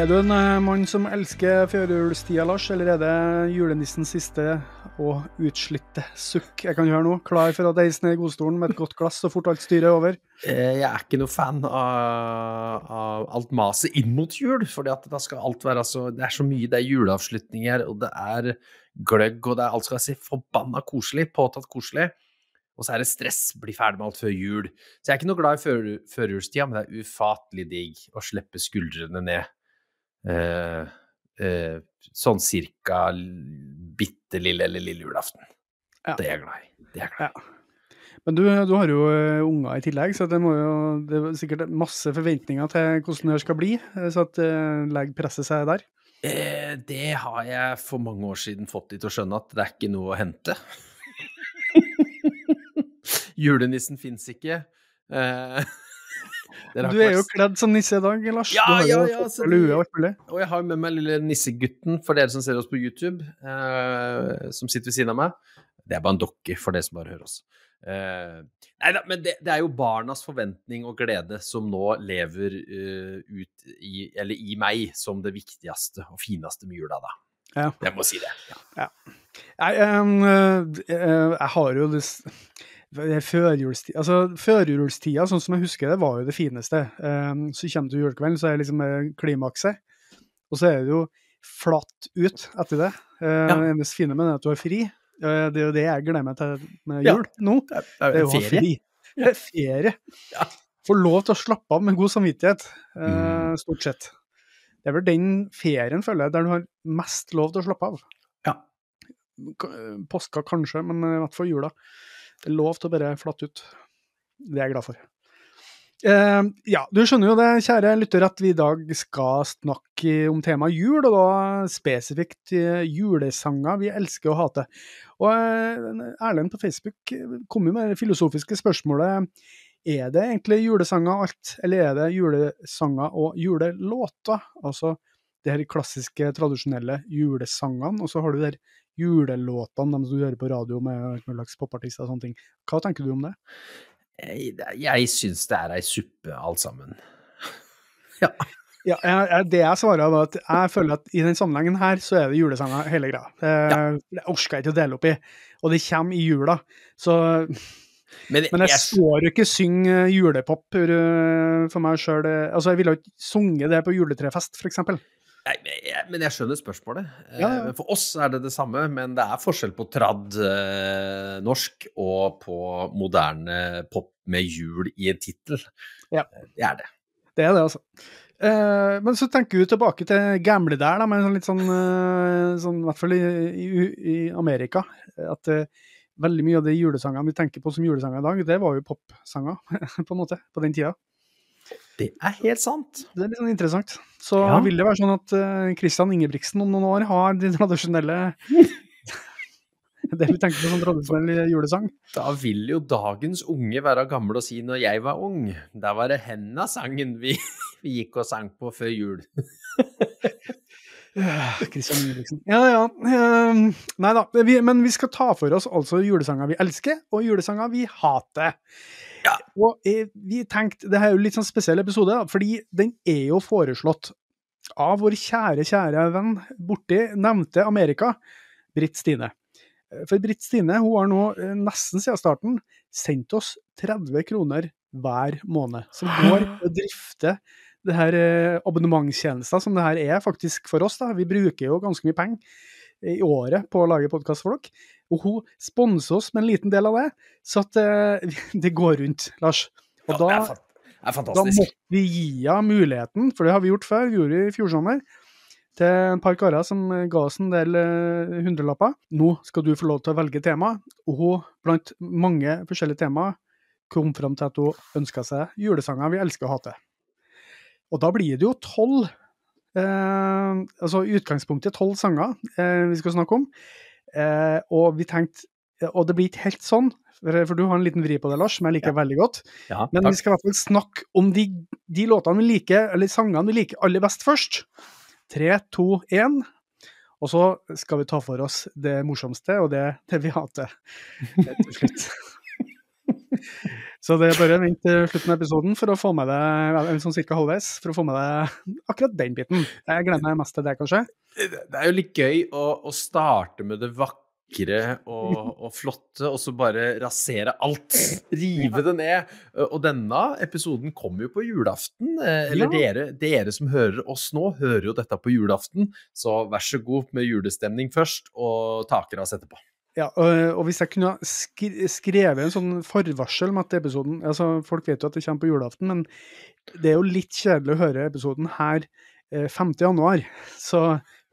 Er du en eh, mann som elsker førjulstida, Lars, eller er det julenissens siste og utslitte sukk jeg kan høre nå? Klar for å deise ned i godstolen med et godt glass så fort alt styret er over? Eh, Jeg er ikke noe fan av, av alt maset inn mot jul, for da skal alt være så Det er så mye, det er juleavslutninger, og det er gløgg, og det er alt skal se forbanna koselig, påtatt koselig. Og så er det stress, bli ferdig med alt før jul. Så jeg er ikke noe glad i før, førjulstida, men det er ufattelig digg å slippe skuldrene ned. Eh, eh, sånn cirka bitte lille eller lille julaften. Ja. Det er jeg glad i. Det er jeg glad i. Men du, du har jo eh, unger i tillegg, så det, jo, det er sikkert masse forventninger til hvordan det skal bli. eh, Så at legger presset seg der. Eh, det har jeg for mange år siden fått de til å skjønne at det er ikke noe å hente. Julenissen fins ikke. Eh, Du er jo kledd som nisse i dag, Lars. Ja, du har ja, jo ja, fått så lue og alt mulig. Og jeg har med meg lille nissegutten, for dere som ser oss på YouTube, eh, som sitter ved siden av meg. Det er bare en dokke for dere som bare hører oss. Eh, nei da, men det, det er jo barnas forventning og glede som nå lever uh, ut i, eller i meg, som det viktigste og fineste med jula, da. Ja. Jeg må si det. Ja. Em, eh, eh, jeg har jo lyst Førjulstida altså, førjulstida, sånn som jeg husker det, var jo det fineste. Um, så kommer du julekvelden, så er det liksom eh, klimakset. Og så er det jo flatt ut etter det. Uh, Ja. Det eneste fine med det er at du har fri. Uh, det er jo det jeg gleder meg til med Ja. jul nå. Det er, Det er jo ha fri. Det er ferie. Ja. Få lov til å slappe av med god samvittighet, uh, Mm. stort sett. Det er vel den ferien, føler jeg, der du har mest lov til å slappe av. Ja. Påska kanskje, men i hvert fall jula. Det er lov til å bare flatte ut. Det er jeg glad for. Eh, ja, du skjønner jo det, kjære lytter, at vi i dag skal snakke om temaet jul, og da spesifikt eh, julesanger vi elsker og hater. Og eh, Erlend på Facebook kom jo med det filosofiske spørsmålet er det egentlig julesanger alt, eller er det julesanger og julelåter? Altså de her klassiske, tradisjonelle julesangene, og så har du de julelåtene, de som du hører på radio med slags popartister og sånne ting. Hva tenker du om det? Jeg, jeg syns det er ei suppe, alt sammen. ja. Ja, jeg, det jeg svarer var at jeg føler at i den sammenhengen her, så er det julesanger hele greia. Det, Det orker jeg ikke å dele opp i. Og det kommer i jula. Så, Men, men jeg jeg, står jo ikke synge julepop uh, for meg sjøl. Altså, jeg ville ikke sunget det på juletrefest, f.eks. Nei, men jeg, skjønner spørsmålet. Eh, Ja, ja. For oss er det det samme, men det er forskjell på tradd eh, norsk og på moderne pop med jul i en tittel. Ja. Det er det. Det er det, altså. Eh, men så tenker vi tilbake til gamle der, da, med sånn litt sånn, eh, sånn I hvert fall i, i, i Amerika. At eh, veldig mye av de julesangene vi tenker på som julesanger i dag, det var jo popsanger, på en måte, på den tida. Det er helt sant. Det er litt sånn interessant. Så Ja. vil det være sånn at Kristian Christian Ingebrigtsen om noen år har de tradisjonelle Det vi tenker på som tradisjonell julesang. Da vil jo dagens unge være gamle og si når jeg var ung, da var det Henna-sangen vi, vi gikk og sang på før jul. Kristian Ingebrigtsen. Ja, ja. ehm, nei da. Men vi skal ta for oss altså julesanger vi elsker, og julesanger vi hater. Ja. Og eh, vi tenkte, det her er jo litt sånn spesiell episode, fordi den er jo foreslått av vår kjære, kjære venn borti nevnte Amerika, Britt Stine. For Britt Stine hun har nå eh, nesten siden starten sendt oss 30 kroner hver måned, som går til å drifte det her eh, abonnementstjenester som det her er faktisk for oss. da. Vi bruker jo ganske mye penger i året på å lage podkast for dere. Og hun sponser oss med en liten del av det, så at uh, det går rundt, Lars. Og Ja, da, da måtte vi gi henne muligheten, for det har vi gjort før, vi gjorde det i fjor sommer, til en par karer som eh, ga oss en del eh, hundrelapper. Nå skal du få lov til å velge tema, og hun, blant mange forskjellige temaer, kom fram til at hun ønska seg julesanger vi elsker å hate. Og da blir det jo tolv Altså utgangspunktet tolv sanger eh, vi skal snakke om. Eh, og vi tenkte Og det blir ikke helt sånn, for, du har en liten vri på det, Lars, som jeg liker veldig godt. Ja, Men vi skal i hvert fall snakke om de, de låtene vi liker, eller sangene vi liker aller best først. Tre, to, én. Og så skal vi ta for oss det morsomste, og det, det vi hater, til slutt. Så det er bare vent til slutten av episoden for å få med deg sånn cirka halvveis, for å få med deg akkurat den biten. Jeg gleder meg mest til det, kanskje. Det er jo litt gøy å, å starte med det vakre og, og, flotte, og så bare rasere alt. Rive det ned. Og denne episoden kommer jo på julaften. eh, Eller Ja. dere, dere som hører oss nå, hører jo dette på julaften. Så vær så god med julestemning først, og takeras etterpå. Ja, og, og hvis jeg kunne skrevet en sånn forvarsel med at episoden altså Folk vet jo at det kommer på julaften, men det er jo litt kjedelig å høre episoden her eh, 5. januar. Så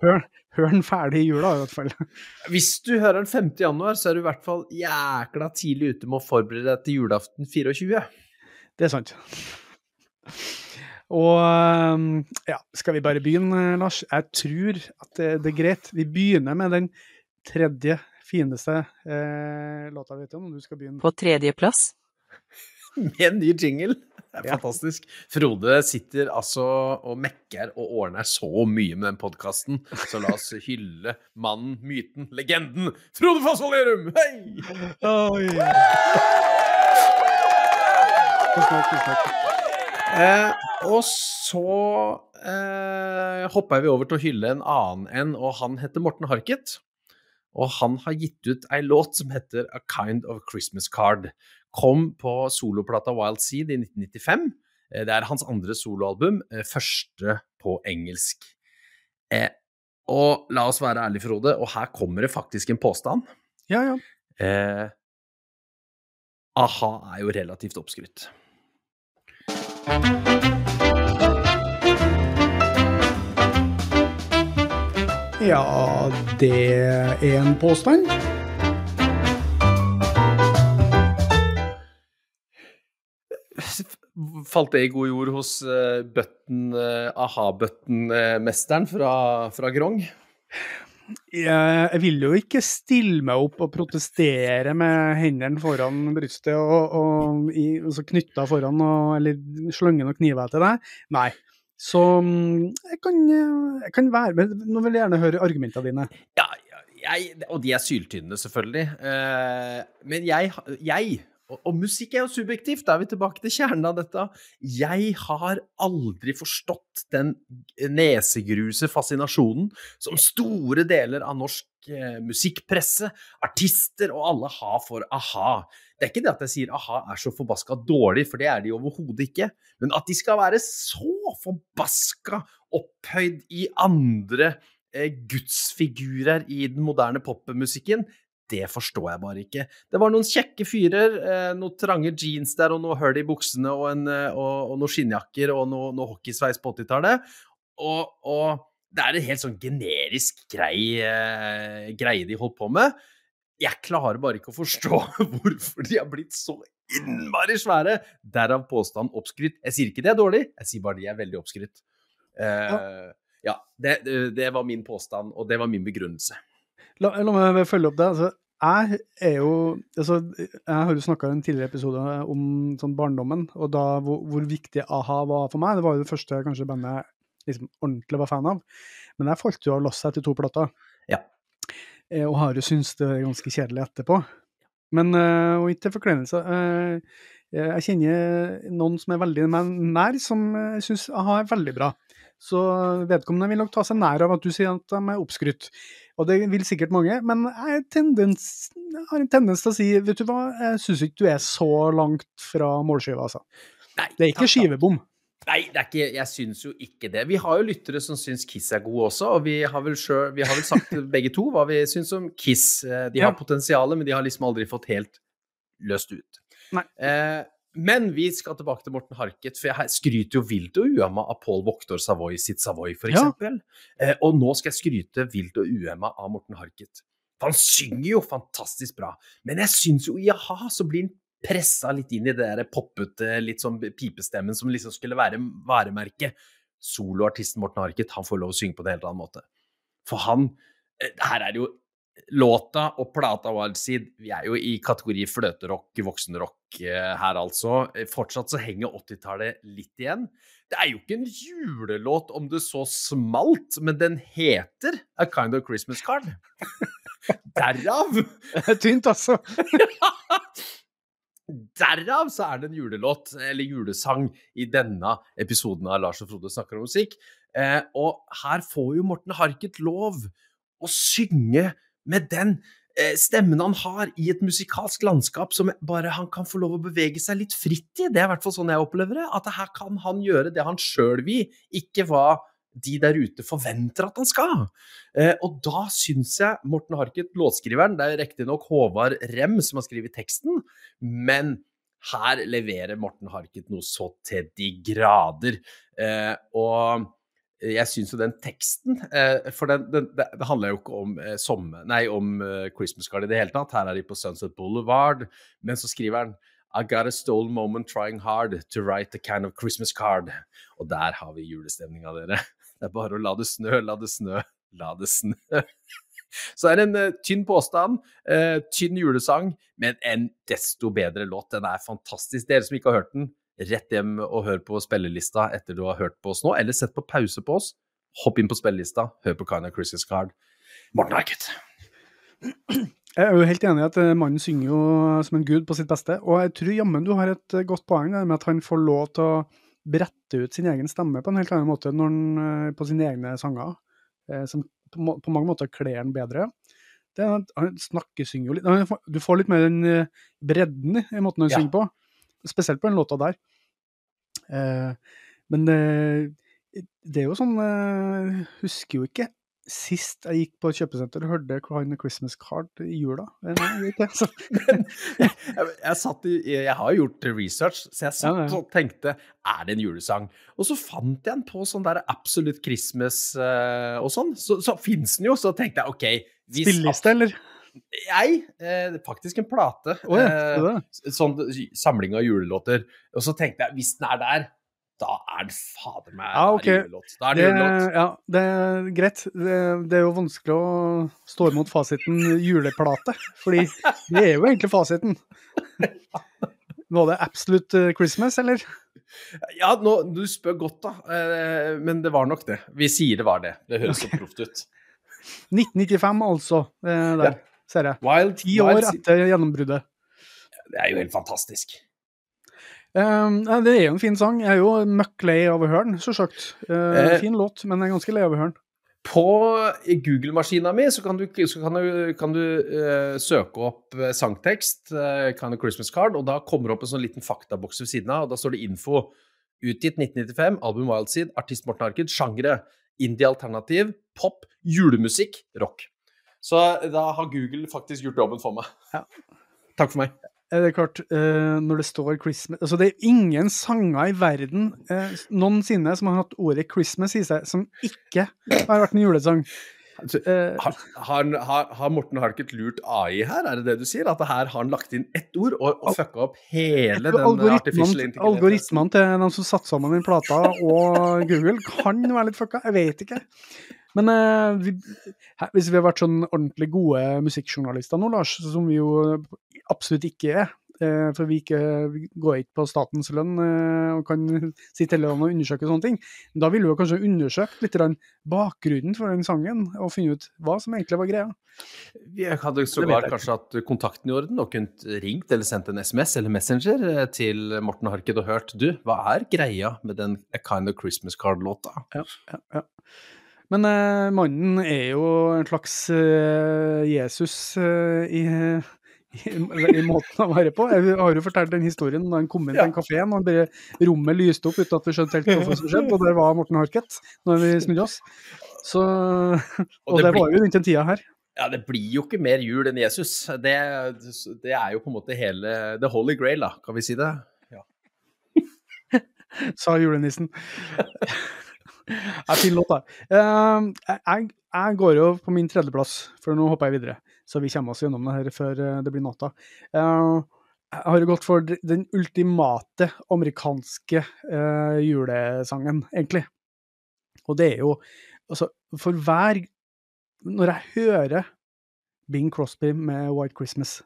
hør, hør den ferdig i jula, i hvert fall. Hvis du hører den 5. januar, så er du i hvert fall jækla tidlig ute med å forberede deg til julaften 24. Det er sant. Og um, ja, skal vi bare begynne, Lars? Jeg tror at det, det er greit. Vi begynner med den tredje fineste eh, låta, vet om du skal begynne. På tredjeplass. Med en ny jingle. Det er Ja. fantastisk. Frode sitter altså og mekker og ordner så mye med den podkasten, så la oss hylle mannen, myten, legenden Frode Fosvold Gjørum! Hei! Oi. Tusen takk, tusen takk. Eh, og så eh, hopper vi over til å hylle en annen en, og han heter Morten Harket. Og han har gitt ut ei låt som heter A Kind of Christmas Card. Kom på soloplata Wild Seed i 1995. Eh, Det er hans andre soloalbum, eh, første på engelsk. Eh, og la oss være ærlige, Frode, og her kommer det faktisk en påstand. Ja, ja. Eh, a-ha er jo relativt oppskrytt. Ja, det er en påstand. Falt det i god jord hos bøtten, button, eh, aha-button-mesteren fra, fra Grong? Jeg, jeg vil jo ikke stille meg opp og protestere med hendene foran brystet og, og, og knytta foran, og, eller slønge noen kniver til deg. Nei. Så mm, jeg kan, jeg kan være med. Nå vil jeg gjerne høre argumentene dine. Ja, ja, jeg, og de er syltynne, selvfølgelig. Eh, men jeg, jeg og, og musikk er jo subjektivt, da er vi tilbake til kjernen av dette. Jeg har aldri forstått den nesegruse fascinasjonen som store deler av norsk eh, musikkpresse, artister og alle har for a-ha. Det er ikke det at jeg sier a-ha er så forbaska dårlig, for det er de overhodet ikke. Men at de skal være så forbaska opphøyd i andre eh, gudsfigurer i den moderne popmusikken, det forstår jeg bare ikke. Det var noen kjekke fyrer, eh, noen trange jeans der og noe hull i buksene og, en, eh, og, og noen skinnjakker og noe, noe hockeysveis på 80-tallet. Og, og det er en helt sånn generisk grei eh, greie de holdt på med. Jeg klarer bare ikke å forstå hvorfor de har blitt så innmari svære. Derav påstand oppskrytt. Jeg sier ikke det er dårlig, jeg sier bare de er veldig oppskrytt. Eh, ja, ja det- det var min påstand, og det var min begrunnelse. La, la meg følge opp det. Altså, jeg er jo altså, Jeg har jo snakka i en tidligere episode om sånn barndommen, og da hvor, hvor viktig a-ha var for meg. Det var jo det første kanskje bandet jeg liksom, ordentlig var fan av. Men jeg falt jo av lasset etter to plater. Ja. Eh, Og har jo syntes det er ganske kjedelig etterpå. Men eh, og ikke til forkleinelse. eh, Jeg kjenner noen som er veldig nær, som syns a-ha er veldig bra. Så vedkommende vil nok ta seg nær av at du sier at de er oppskrytt. Og det vil sikkert mange, men jeg, tendens, jeg har en tendens til å si vet du hva, jeg syns ikke du er så langt fra målskiva, altså. Nei, Det er ikke takk, skivebom. Nei, det er ikke, jeg syns jo ikke det. Vi har jo lyttere som syns Kiss er gode også, og vi har vel, selv, vi har vel sagt begge to hva vi syns om Kiss. Eh, De har Ja. potensialet, men de har liksom aldri fått helt løst ut. Nei. Eh, men vi skal tilbake til Morten Harket, for jeg skryter jo vilt og uemma av Paul Voktor Savoy sitt Savoy, for Ja. Eh, og nå skal jeg skryte vilt og uemma av Morten Harket. For han synger jo fantastisk bra, men jeg syns jo i a-ha så blir han pressa litt inn i det der poppete, litt sånn pipestemmen som liksom skulle være varemerket. Soloartisten Morten Harket, han får lov å synge på en helt annen måte. For han eh, Her er det jo låta og plata Wildseed Vi er jo i kategori fløterock, voksenrock eh, her, altså. Eh, Fortsatt så henger 80-tallet litt igjen. Det er jo ikke en julelåt om det så smalt, men den heter A Kind of Christmas Card. Derav Det er tynt, altså. Derav så er det en julelåt, eller julesang, i denne episoden av Lars og Frode snakker om musikk. Eh, og her får jo Morten Harket lov å synge med den eh, stemmen han har i et musikalsk landskap som bare han kan få lov å bevege seg litt fritt i. Det er i hvert fall sånn jeg opplever det. At her kan han gjøre det han sjøl vil, ikke hva de der ute forventer at han skal. Eh, og da syns jeg Morten Harket, låtskriveren, det er riktignok Håvard Rem som har skrevet teksten, men her leverer Morten Harket noe så til de grader. Eh, og jeg syns jo den teksten eh, For den, den, det handler jo ikke om, eh, sommer, nei, om uh, Christmas Card i det hele tatt. Her er de på Sunset Boulevard, men så skriver han I got a stolen moment trying hard to write a kind of Christmas card. Og der har vi julestemninga, dere. Det er bare å la det snø, la det snø, la det snø. Så det er en uh, tynn påstand, uh, tynn julesang, men en desto bedre låt. Den er fantastisk. Dere som ikke har hørt den, rett hjem og hør på spillelista etter du har hørt på oss nå, eller sett på pause på oss. Hopp inn på spillelista, hør på Kind of Christmas Card. Morten Eiket. Jeg er jo helt enig i at eh, mannen synger jo som en gud på sitt beste, og jeg tror jammen du har et godt poeng der med at han får lov til å brette ut sin egen stemme på en helt annen måte når han, på sine egne sanger, som på, på mange måter kler han bedre. Det, han snakkesynger jo litt Du får litt mer den bredden i måten han ja. synger på. Spesielt på den låta der. Eh, men eh, det er jo sånn Jeg eh, husker jo ikke sist jeg gikk på et kjøpesenter og hørte Crying a Christmas Card i jula. Nei, ikke, jeg, jeg, satt i, jeg har gjort research, så jeg satt ja, ja. og tenkte er det en julesang? Og så fant jeg den på sånn der Absolute Christmas uh, og sånn. Så, så fins den jo, så tenkte jeg OK Spilleliste, eller? Jeg, eh, faktisk en plate. Oh, ja, eh, sånn samling av julelåter. Og så tenkte jeg, hvis den er der, da er det fader meg ja, okay. julelåt. Da er det, det julelåt. Ja, det er greit. Det, det, er jo vanskelig å stå imot fasiten juleplate, fordi det er jo egentlig fasiten. Var det Absolute Christmas, eller? Ja, nå, du spør godt, da. Eh, men det var nok det. Vi sier det var det. Det høres så proft ut. 1995, altså. Eh. Ja ser jeg. Wild, Ti år wild, etter gjennombruddet. Det er jo helt fantastisk. Um, det er jo en fin sang. Jeg er jo møkk lei av å høre den, selvsagt. Uh, fin låt, men jeg er ganske lei av å høre den. På Google-maskina mi så kan du, så kan du, kan du uh, søke opp sangtekst, uh, Kind of Christmas Card, og da kommer det opp en sånn liten faktaboks ved siden av, og da står det info. Utgitt 1995, album Wildseed, artist Morten Arket, sjangre indie-alternativ, pop, julemusikk, rock. Så da har Google faktisk gjort jobben for meg. Ja. Takk for meg. Er det klart, uh, når det står Christmas Altså, det er ingen sanger i verden uh, noensinne som har hatt ordet 'Christmas' i seg, som ikke har vært en julesang. Altså, har, har, har, Morten Harket lurt AI her, er det det du sier? At her har han lagt inn ett ord og, og fucka opp hele den artificial intelligensen? Algoritmene til de som satte sammen den plata og Google kan være litt fucka, jeg vet ikke. Men eh, vi, hvis vi har vært sånn ordentlig gode musikkjournalister nå, Lars, som vi jo absolutt ikke er, eh, for vi, ikke, vi går ikke på statens lønn eh, og kan sitte hele dagen og undersøke sånne ting. Da ville vi kanskje undersøkt litt bakgrunnen for den sangen, og finne ut hva som egentlig var greia. Vi hadde sågar kanskje hatt kontakten i orden og kunnet ringt eller sendt en SMS eller Messenger eh, til Morten Harket og hørt du, hva er greia med den A Kind of Christmas Card-låta? Ja, ja, ja. Men eh, mannen er jo en slags eh, Jesus uh, i, i, i, måten å være på. Jeg har jo fortalt den historien da han kom inn på en kafé, og bare rommet lyste opp uten at vi skjønte helt hva som skjedde, og der var Morten Harket når vi snudde oss. Så, og, og det, det var jo rundt den tida her. Ja, det blir jo ikke mer jul enn Jesus. Det, det, er jo på en måte hele The Holy Grail, da, kan vi si det? Ja. Sa julenissen. Ja, fin låt, da. Uh, jeg, jeg, går jo på min tredjeplass, for nå hopper jeg videre. Så vi kommer oss gjennom det her før eh, det blir natta. Uh, jeg har jo gått for den ultimate amerikanske uh, julesangen, egentlig. Og det er jo Altså, for hver Når jeg hører Bing Crosby med White Christmas,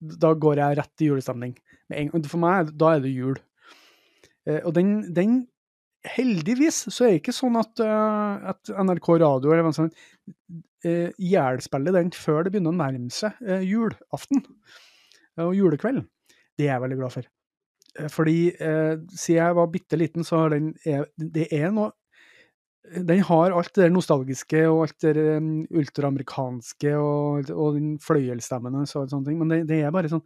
da går jeg rett i julestemning. For meg, da er det jul. og den, den heldigvis så er det ikke sånn at, uh, at NRK Radio eller hvem som uh, ihjelspiller den før det begynner å nærme seg uh, julaften. og julekveld, det er jeg veldig glad for. Eh, Fordi eh, siden jeg var bitte liten, så har den Det er noe Den har alt det nostalgiske og alt det um, ultraamerikanske og, og den fløyelsstemmen og så- sånne ting, men det, det er bare sånn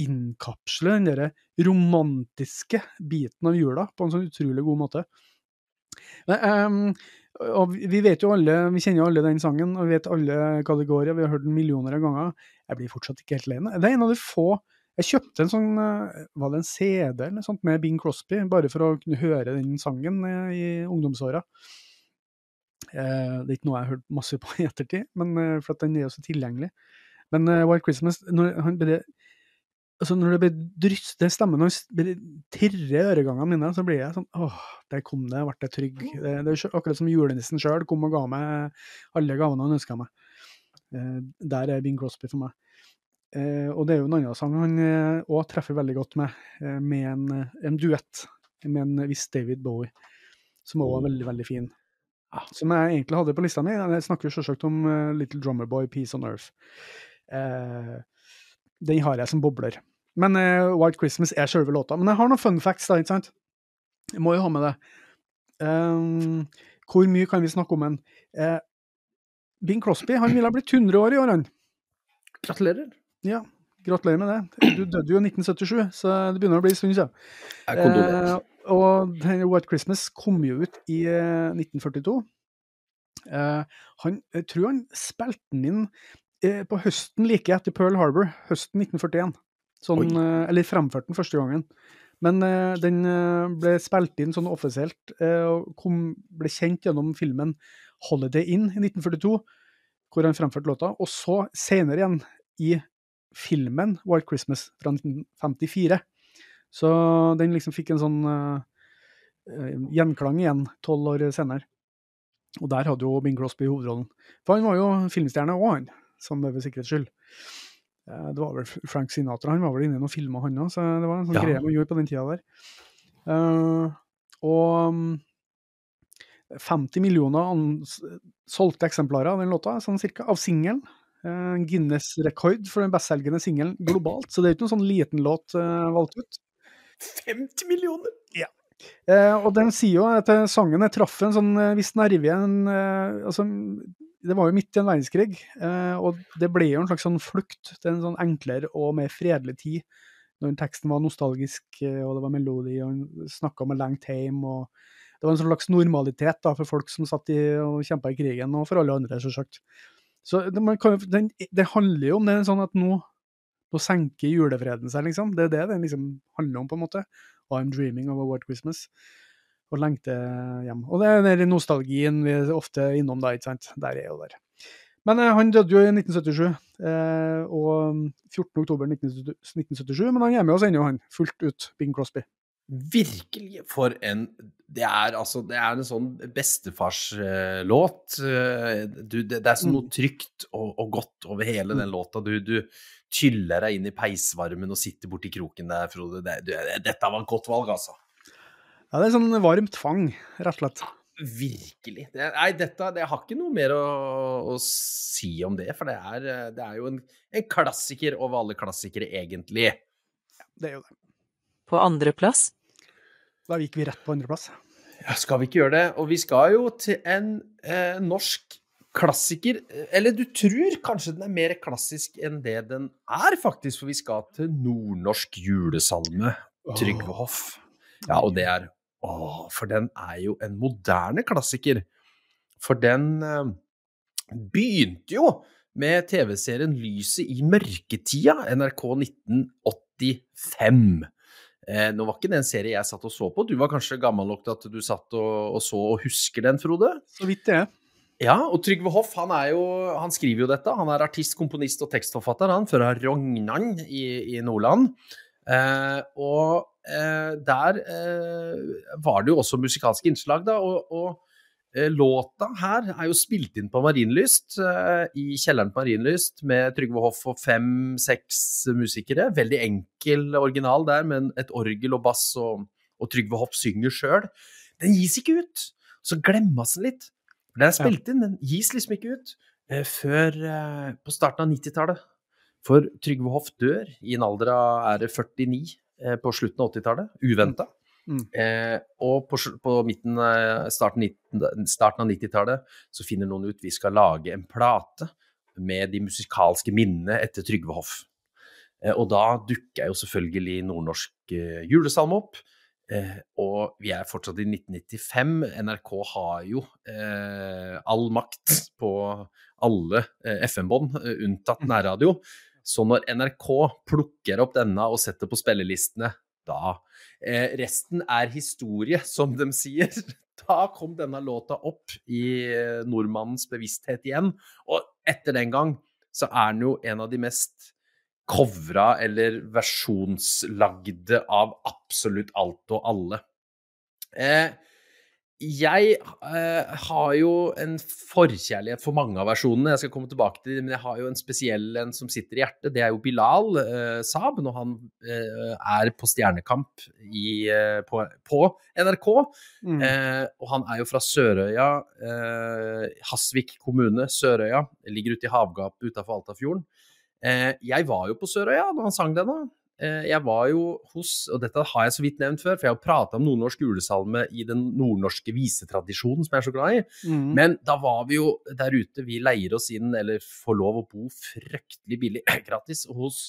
innkapsle den der romantiske biten av jula på en sånn utrolig god måte. Ehm, og vi- vet jo alle, vi kjenner jo alle den sangen, og vi vet alle i, vi har hørt den millioner av ganger. Jeg blir fortsatt ikke helt lei meg. Det er en av de få Jeg kjøpte en sånn, eh, var det en CD eller sånt med Bing Crosby, bare for å kunne høre den sangen eh, i ungdomsåra. Eh, det er ikke noe jeg har hørt masse på i ettertid, men, eh, for at den er jo så tilgjengelig. Men eh, White Christmas, når han bare altså når det bare dryster stemmen hans, bare tirrer øregangene mine, så blir jeg sånn åh, der kom det, ble jeg trygg. Det, det er akkurat som julenissen sjøl kom og ga meg alle gavene han ønska meg. Eh, der er Bing Crosby for meg. Eh, og det er jo en annen sang han òg treffer veldig godt med, med en, en duett med en viss David Bowie, som òg er veldig, veldig fin. Som jeg egentlig hadde på lista mi. Jeg snakker jo selvsagt om uh, Little Drummer Boy, Peace on Earth. Uh, den har jeg som bobler. Men uh, White Christmas er sjølve låta. Men jeg har noen fun facts, da, ikke sant? Jeg må jo ha med det. Um, hvor mye kan vi snakke om en? Uh, Bing Crosby han ville ha blitt 100 år i år, han. Gratulerer. Ja, gratulerer med det. Du døde jo i 1977, så det begynner å bli en stund siden. Eh, og den White Christmas kom jo ut i eh, 1942. Eh, han, jeg tror han spilte den inn eh, på høsten like etter Pearl Harbor, høsten 1941. Sånn, eh, eller fremførte den første gangen. Men eh, den eh, ble spilt inn sånn offisielt, eh, og kom, ble kjent gjennom filmen Holiday Inn i 1942, hvor han fremførte låta. Og så senere igjen i filmen White Christmas fra 1954. Så den liksom fikk en sånn eh, eh, gjenklang igjen tolv år senere. Og der hadde jo Bing Crosby hovedrollen. For han var jo filmstjerne òg, han, sånn ved sikkerhets skyld. Eh, Det var vel Frank Sinatra, han var vel inne i noen filmer, han òg, så det var en sånn Ja. greie man gjorde på den tida der. Uh, og mm, 50 millioner solgte eksemplarer av den låta, sånn cirka, av singelen. Uh, Guinness-rekord for den bestselgende singelen globalt, så det er ikke noen sånn liten låt uh, valgt ut. 50 millioner! Eh, og den sier jo at sangene sangen traff en sånn eh, viss nerve i en eh, altså, Det var jo midt i en verdenskrig, eh, og det ble jo en slags sånn flukt til en sånn enklere og mer fredelig tid. Når teksten var nostalgisk, eh, og det var melodi, og han snakka om a langt time. og Det var en slags normalitet da, for folk som satt i og kjempa i krigen, og for alle andre, selvsagt. Så det, man kan, den, det handler jo om det sånn at nå, nå senker julefreden seg, liksom. Det er det den liksom handler om, på en måte. I'm dreaming of a white Christmas. Og lengter hjem. Og det er den nostalgien vi er ofte innom da, ikke sant. Der er jo der. Men eh, han døde jo i 1977, eh, og 14. oktober 1977, men han er med oss ennå, han. Fullt ut, Bing Crosby. Virkelig for en Det er altså Det er en sånn bestefarslåt. Du, det, det er så noe trygt og, og godt over hele den låta. Du, du tyller deg inn i peisvarmen og sitter borti kroken der, Frode. Det, det, dette var et godt valg, altså. Ja, det er sånn varmt fang, rett og slett. Virkelig. Det, nei, dette det har ikke noe mer å, å si om det, for det er, det er jo en, en klassiker over alle klassikere, egentlig. Ja, Det er jo det. På andreplass Da gikk vi rett på andreplass. Ja, skal vi ikke gjøre det? Og vi skal jo til en eh, norsk klassiker. Eller du tror kanskje den er mer klassisk enn det den er, faktisk. For vi skal til nordnorsk julesalme. Trygve Hoff. Ja, og det er Å, for den er jo en moderne klassiker. For den eh, begynte jo med TV-serien Lyset i mørketida, NRK 1985. Eh, nå var ikke det en serie jeg satt og så på. Du var kanskje gammel nok til at du satt og, og så og husker den, Frode? Så vidt det er. Ja, og Trygve Hoff han, jo, han skriver jo dette. Han er artist, komponist og tekstforfatter han, fra Rognan i, i Nordland. Eh, og eh, der eh, var det jo også musikalske innslag, da. Og, og eh, låta her er jo spilt inn på Marienlyst, eh, i kjelleren på Marienlyst, med Trygve Hoff og fem-seks musikere. Veldig enkel original der, men et orgel og bass, og, og Trygve Hoff synger sjøl. Den gis ikke ut. Så glemmes den litt. Den er spilt inn, den gis liksom ikke ut eh, før eh, på starten av 90-tallet. For Trygve Hoff dør i en alder av er det 49 eh, på slutten av 80-tallet, uventa. Mm. Eh, og på, på midten, starten, 19 starten av 90-tallet så finner noen ut vi skal lage en plate med de musikalske minnene etter Trygve Hoff. Eh, og da dukker jo selvfølgelig nordnorsk eh, julesalme opp. Eh, og vi er fortsatt i 1995. NRK har jo eh, all makt på alle eh, FM-bånd, eh, unntatt nærradio. Så når NRK plukker opp denne og setter på spillelistene, da eh, Resten er historie, som de sier. Da kom denne låta opp i eh, nordmannens bevissthet igjen. Og etter den gang så er den jo en av de mest covra eller versjonslagde av absolutt alt og alle. Eh, jeg eh, har jo en forkjærlighet for mange av versjonene. Jeg skal komme tilbake til det, men jeg har jo en spesiell en som sitter i hjertet. Det er jo Bilal eh, Saab, når han eh, er på Stjernekamp i, eh, på, på NRK. Mm. Eh, og han er jo fra Sørøya, eh, Hasvik kommune, Sørøya. Ligger ute i havgapet utafor Altafjorden. Eh, jeg var jo på Sørøya da han sang denne. Eh, jeg var jo hos, og dette har jeg så vidt nevnt før, for jeg har prata om nordnorsk julesalme i den nordnorske visetradisjonen som jeg er så glad i. Mm. Men da var vi jo der ute, vi leier oss inn, eller får lov å bo fryktelig billig, gratis, hos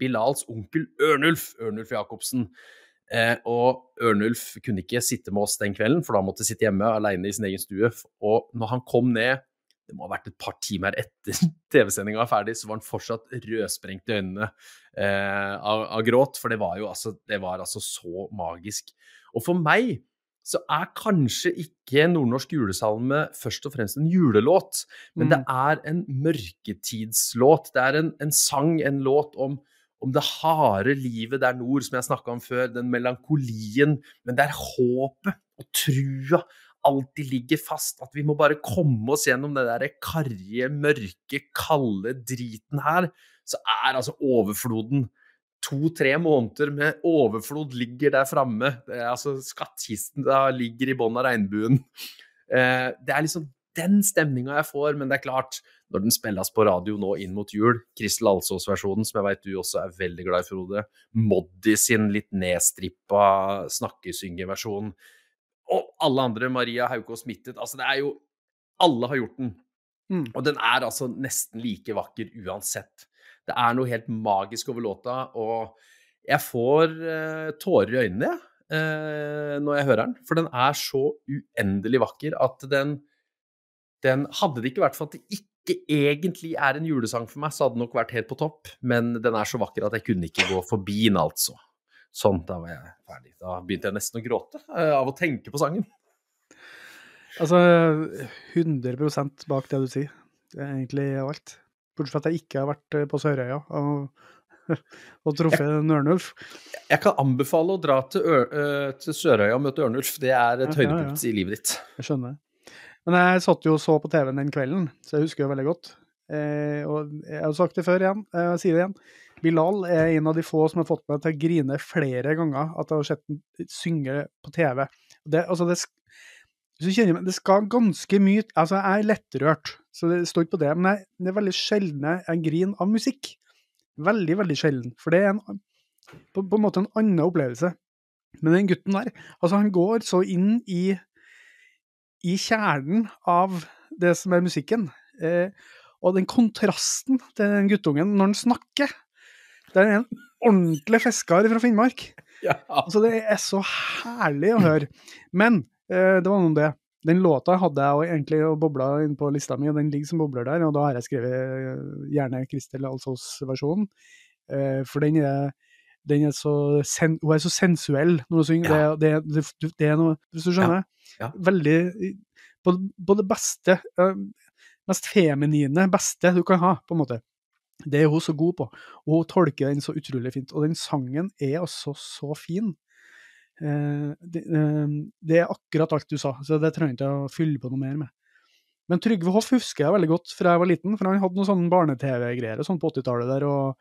Bilals onkel Ørnulf, Ørnulf Jacobsen. Eh, og Ørnulf kunne ikke sitte med oss den kvelden, for da måtte han sitte hjemme alene i sin egen stue. Og når han kom ned, det må ha vært et par timer etter TV-sendinga var ferdig, så var han fortsatt rødsprengt i øynene eh, av, av gråt, for det var jo altså, det var altså så magisk. Og for meg så er kanskje ikke nordnorsk julesalme først og fremst en julelåt, men det er en mørketidslåt. Det er en, en sang, en låt om, om det harde livet der nord, som jeg snakka om før. Den melankolien, men det er håpet og trua alltid ligger fast. At vi må bare komme oss gjennom det der karrige, mørke, kalde driten her. Så er altså overfloden to-tre måneder med overflod ligger der framme. Altså, skattkisten ligger i bunnen av regnbuen. Eh, det er liksom den stemninga jeg får, men det er klart, når den spilles på radio nå inn mot jul, Kristel Alsås-versjonen, som jeg vet du også er veldig glad i, Frode, Moddi sin litt nedstrippa snakkesyngeversjon, alle andre, Maria Haukås smittet. altså det er jo Alle har gjort den. Mm. Og den er altså nesten like vakker uansett. Det er noe helt magisk over låta, og jeg får uh, tårer i øynene eh, når jeg hører den. For den er så uendelig vakker at den, den Hadde det ikke vært for at det ikke egentlig er en julesang for meg, så hadde den nok vært helt på topp. Men den er så vakker at jeg kunne ikke gå forbi den, altså. Sånn, da var jeg ferdig. Da begynte jeg nesten å gråte eh, av å tenke på sangen. Altså 100% bak det du sier. Det er egentlig alt. Bortsett fra at jeg ikke har vært eh, på Sørøya og, og truffet en ørnulf. Jeg kan anbefale å dra til, Ør, eh, til Sørøya og møte Ørnulf. Det er et Ja, ja, høydepunkt i livet ditt. Jeg skjønner. Men jeg satt jo og så på TV-en den kvelden, så jeg husker jo veldig godt. Eh, og jeg har sagt det før igjen, jeg sier det igjen. Bilal er en av de få som har fått meg til å grine flere ganger at jeg har sett ham synge på TV. Det, altså det, kjenner det skal ganske mye Altså, jeg er lettrørt, så det står ikke på det. Men jeg, det er veldig sjelden jeg griner av musikk. Veldig, veldig sjelden. For det er en, på, på en måte en annen opplevelse. Men den gutten der, altså han går så inn i i kjernen av det som er musikken. Eh, og den kontrasten til den guttungen når han snakker Det er en ordentlig fisker fra Finnmark. Ja. Altså, det er så herlig å høre. Men eh, det var noe om det. Den låta hadde jeg egentlig bobla inn på lista mi, og den ligger som bobler der. Og da har jeg skrevet eh, gjerne Kristel Alsos-versjonen. Eh, for den er, den er så sen, hun er så sensuell når hun synger. Ja. Det, det, det, det er noe Hvis du skjønner? Ja. Veldig på, på det beste, eh, mest feminine beste du kan ha, på en måte. Det er hun så god på, og hun tolker den så utrolig fint. Og den sangen er altså så fin. Eh, det, eh, det er akkurat alt du sa, så det trenger jeg ikke å fylle på noe mer med. Men Trygve Hoff husker jeg veldig godt fra jeg var liten, for han hadde noen sånne barne-TV-greier sånn på 80-tallet der. og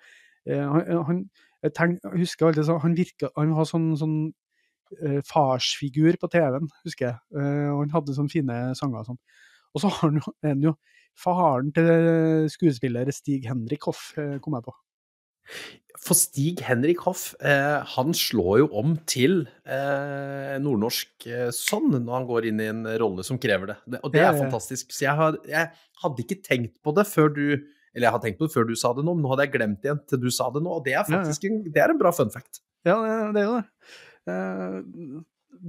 eh, han, han, jeg, tenk, husker alltid sånn, han virka, han var sånn, sånn eh, farsfigur på TV-en, husker jeg. Eh, og han hadde sånne fine sanger og sånn. Og så har han jo faren til skuespiller Stig Henrik Hoff, eh, kom jeg på. For Stig Henrik Hoff, eh, han slår jo om til eh, nordnorsk eh, sånn når han går inn i en rolle som krever det. det og det er fantastisk. Så jeg, har, jeg hadde ikke tenkt på det før du Eller jeg har tenkt på det før du sa det nå, men nå hadde jeg glemt det igjen til du sa det nå. Og det er faktisk en, det er en bra fun fact. Ja, det- er jo det. Eh,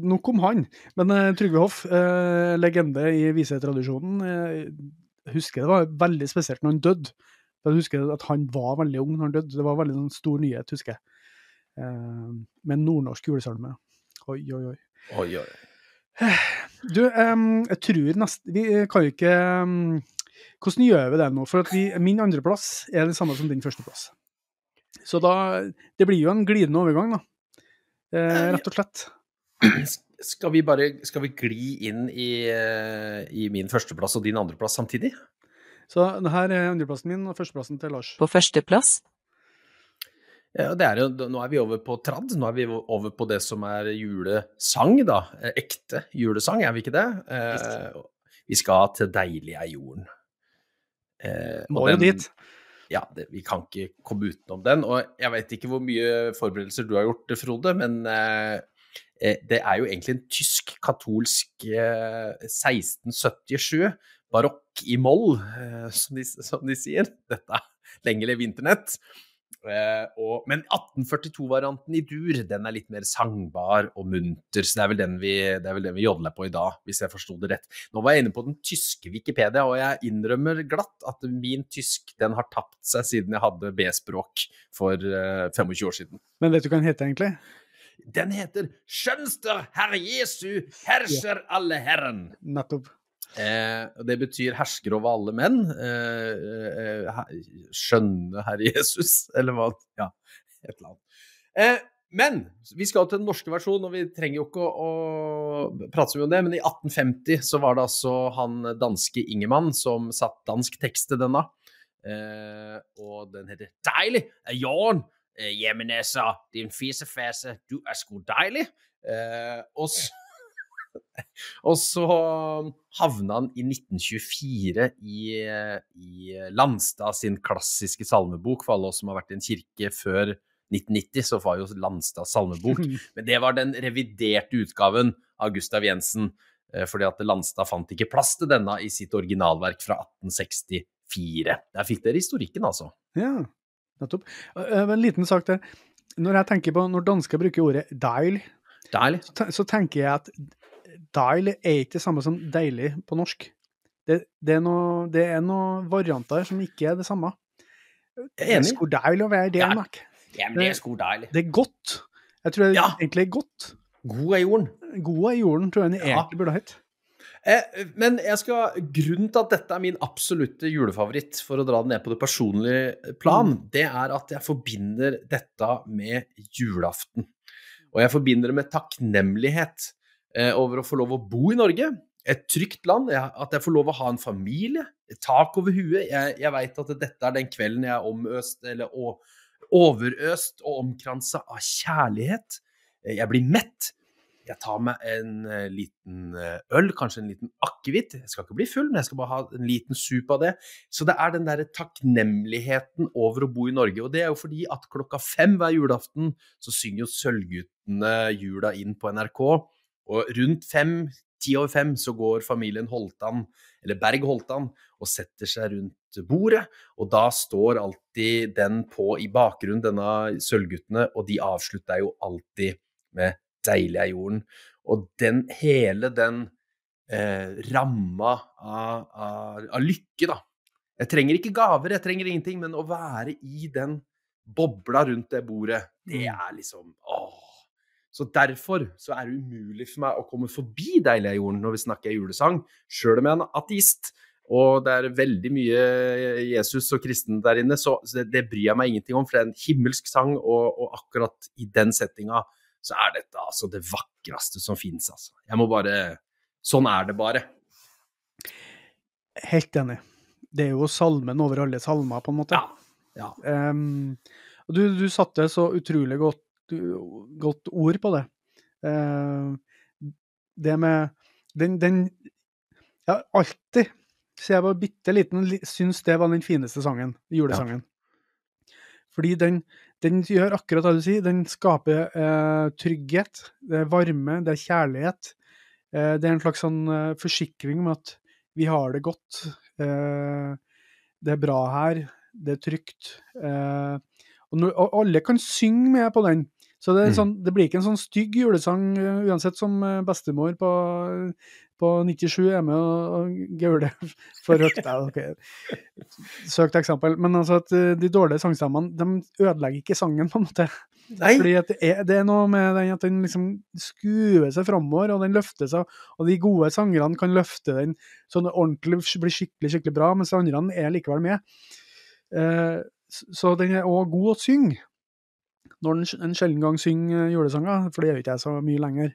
nok om han. Men eh, Trygve Hoff, eh, legende i visetradisjonen, eh, jeg husker det var veldig spesielt når han døde. Jeg husker at han var veldig ung når han døde. Det var veldig sånn stor nyhet, husker jeg. Eh, med nordnorsk julesalme. Oi, oi, oi. Oi, oi. Du, um, jeg tror nesten Vi kan jo ikke um, Hvordan gjør vi det nå? For at vi, min andreplass er det samme som din førsteplass. Så da Det blir jo en glidende overgang, da. Eh, rett og slett. Skal vi bare skal vi gli inn i, eh, i min førsteplass og din andreplass samtidig? Så det her er andreplassen min og førsteplassen til Lars. På førsteplass. Ja, det er jo, nå er vi over på trad. Nå er vi over på det som er julesang, da. Eh, Ekte julesang, er vi ikke det? Eh, vi skal til deilig er jorden. Eh, Må jo dit. Ja, det, vi kan ikke komme utenom den. Og jeg vet ikke hvor mye forberedelser du har gjort, Frode, men eh, det er jo egentlig en tysk-katolsk eh, 1677, barokk i moll, eh, som, som de sier. Dette er lenge leve internett. Eh, men 1842-varianten i dur, den er litt mer sangbar og munter, så det er vel den vi, vel den vi jodler på i dag, hvis jeg forsto det rett. Nå var jeg inne på den tyske Wikipedia, og jeg innrømmer glatt at min tysk den har tapt seg siden jeg hadde B-språk for eh, 25 år siden. Men vet du hva den heter egentlig? Den heter 'Skjønster Herre Jesu, herser alle Herren'. Nettopp. Eh, det betyr hersker over alle menn. Eh, eh, skjønne herre Jesus, eller hva? Ja, et eller annet. Eh, men vi skal til den norske versjonen, og vi trenger jo ikke å, å prate så mye om det. Men i 1850 så var det altså han danske Ingemann som satt dansk tekst til denne. Eh, og den heter 'Deilig er jorden'. Eh, Jamen altså, din fisefase, du er sko deilig. Eh, og så og så havna han i 1924 i, i Landstad sin klassiske salmebok. For alle oss som har vært i en kirke før 1990, så var jo Landstad salmebok. Men det var den reviderte utgaven av Gustav Jensen. Fordi at Landstad fant ikke plass til denne i sitt originalverk fra 1864. Der fikk dere historikken, altså. Ja, nettopp. Eh, En liten sak der. Når jeg tenker på, når dansker bruker ordet 'deil', deil. så så tenker jeg at deil er ikke det samme som deilig på norsk. Det, det, er noe, det er noen varianter som ikke er det samme. Jeg er enig. Skulle deil å være Ja. men det er sko deilig. Det er godt. Jeg tror det Ja. egentlig er godt. God er jorden. God er jorden, tror jeg den egentlig burde hett. Eh, men jeg skal, grunnen til at dette er min absolutte julefavoritt, for å dra det ned på det personlige plan, det er at jeg forbinder dette med julaften. Og jeg forbinder det med takknemlighet eh, over å få lov å bo i Norge. Et trygt land. Jeg, at jeg får lov å ha en familie. Tak over huet. Jeg, jeg veit at dette er den kvelden jeg er omøst, eller å, overøst og omkransa av kjærlighet. Eh, Jeg blir mett. Jeg tar meg en eh, liten eh, øl, kanskje en liten akevitt. Jeg skal ikke bli full, men jeg skal bare ha en liten sup av det. Så det er den derre takknemligheten over å bo i Norge. Og det er jo fordi at klokka fem hver julaften så synger jo Sølvguttene jula inn på NRK. Og rundt fem, ti over fem, så går familien Holtan, eller Berg Holtan, og setter seg rundt bordet. Og da står alltid den på i bakgrunnen, denne Sølvguttene, og de avslutter jo alltid med 'Deilig er jorden'. Og den, hele den eh, ramma av, av, av lykke, da. Jeg trenger ikke gaver, jeg trenger ingenting, men å være i den bobla rundt det bordet, det er liksom åh. Så derfor så er det umulig for meg å komme forbi 'Deilig er jorden' når vi snakker julesang, sjøl om jeg er en ateist. Og det er veldig mye Jesus og kristen der inne, så så det, det bryr jeg meg ingenting om, for det er en himmelsk sang, og, og akkurat i den settinga så er dette altså det vakreste som fins, altså. Jeg må bare Sånn er det bare. Helt enig. Det er jo salmen over alle salmer, på en måte. Ja. Ja. Um, og du, du satte så utrolig godt, godt ord på det. Uh, det med den, den Ja, alltid siden jeg var bitte liten, syns det var den fineste sangen. Julesangen. Fordi den, den gjør akkurat det du sier. Den skaper eh, trygghet, det er varme, det er kjærlighet. Eh, det er en slags sånn eh, forsikring om at vi har det godt. Eh, det er bra her, det er trygt. Eh, og, når, og alle kan synge med på den. Så det, Mm. sånn, det blir ikke en sånn stygg julesang eh, uansett som bestemor på, på 97 er med og, gauler for høyt. Okay. Søkt eksempel. Men altså at eh, de dårlige sangstemmene de ødelegger ikke sangen, på en måte. Nei, Fordi det, er, det er noe med den at den liksom skuer seg framover, og den løfter seg. Og de gode sangerne kan løfte den sånn ordentlig blir skikkelig skikkelig bra, mens de andre er likevel med. Eh, så den er òg god å synge. Når en sjelden gang synger eh, julesanger, for det gjør ikke jeg så mye lenger.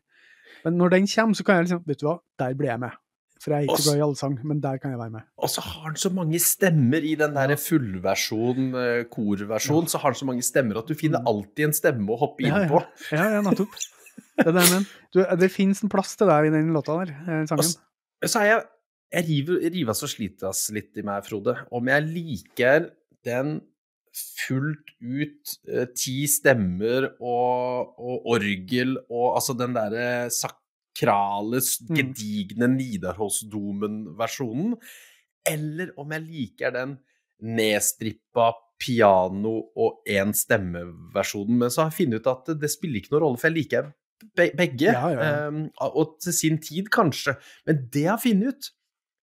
Men når den kommer, så kan jeg liksom Vet du hva, der blir jeg med. For jeg er ikke så glad i allsang, men der kan jeg være med. Og så har han så mange stemmer i den der fullversjon, korversjonen, ja. så har han så mange stemmer at du finner alltid en stemme å hoppe inn Ja, ja. på. Ja, ja, nettopp. Det er mener. Du, det fins en plass til deg i den låta der, eh, Og sangen. Også, så er jeg Jeg river, rivas og slitas litt i meg, Frode. Om jeg liker den fullt ut eh, ti stemmer og, og orgel og altså den derre sakrale, Mm. gedigne Nidarosdomen-versjonen, eller om jeg liker den nedstrippa piano- og én stemme-versjonen. Men så har jeg funnet ut at det, spiller ikke noen rolle, for jeg liker be begge. Ja, ja. Um, og til sin tid, kanskje. Men det jeg har funnet ut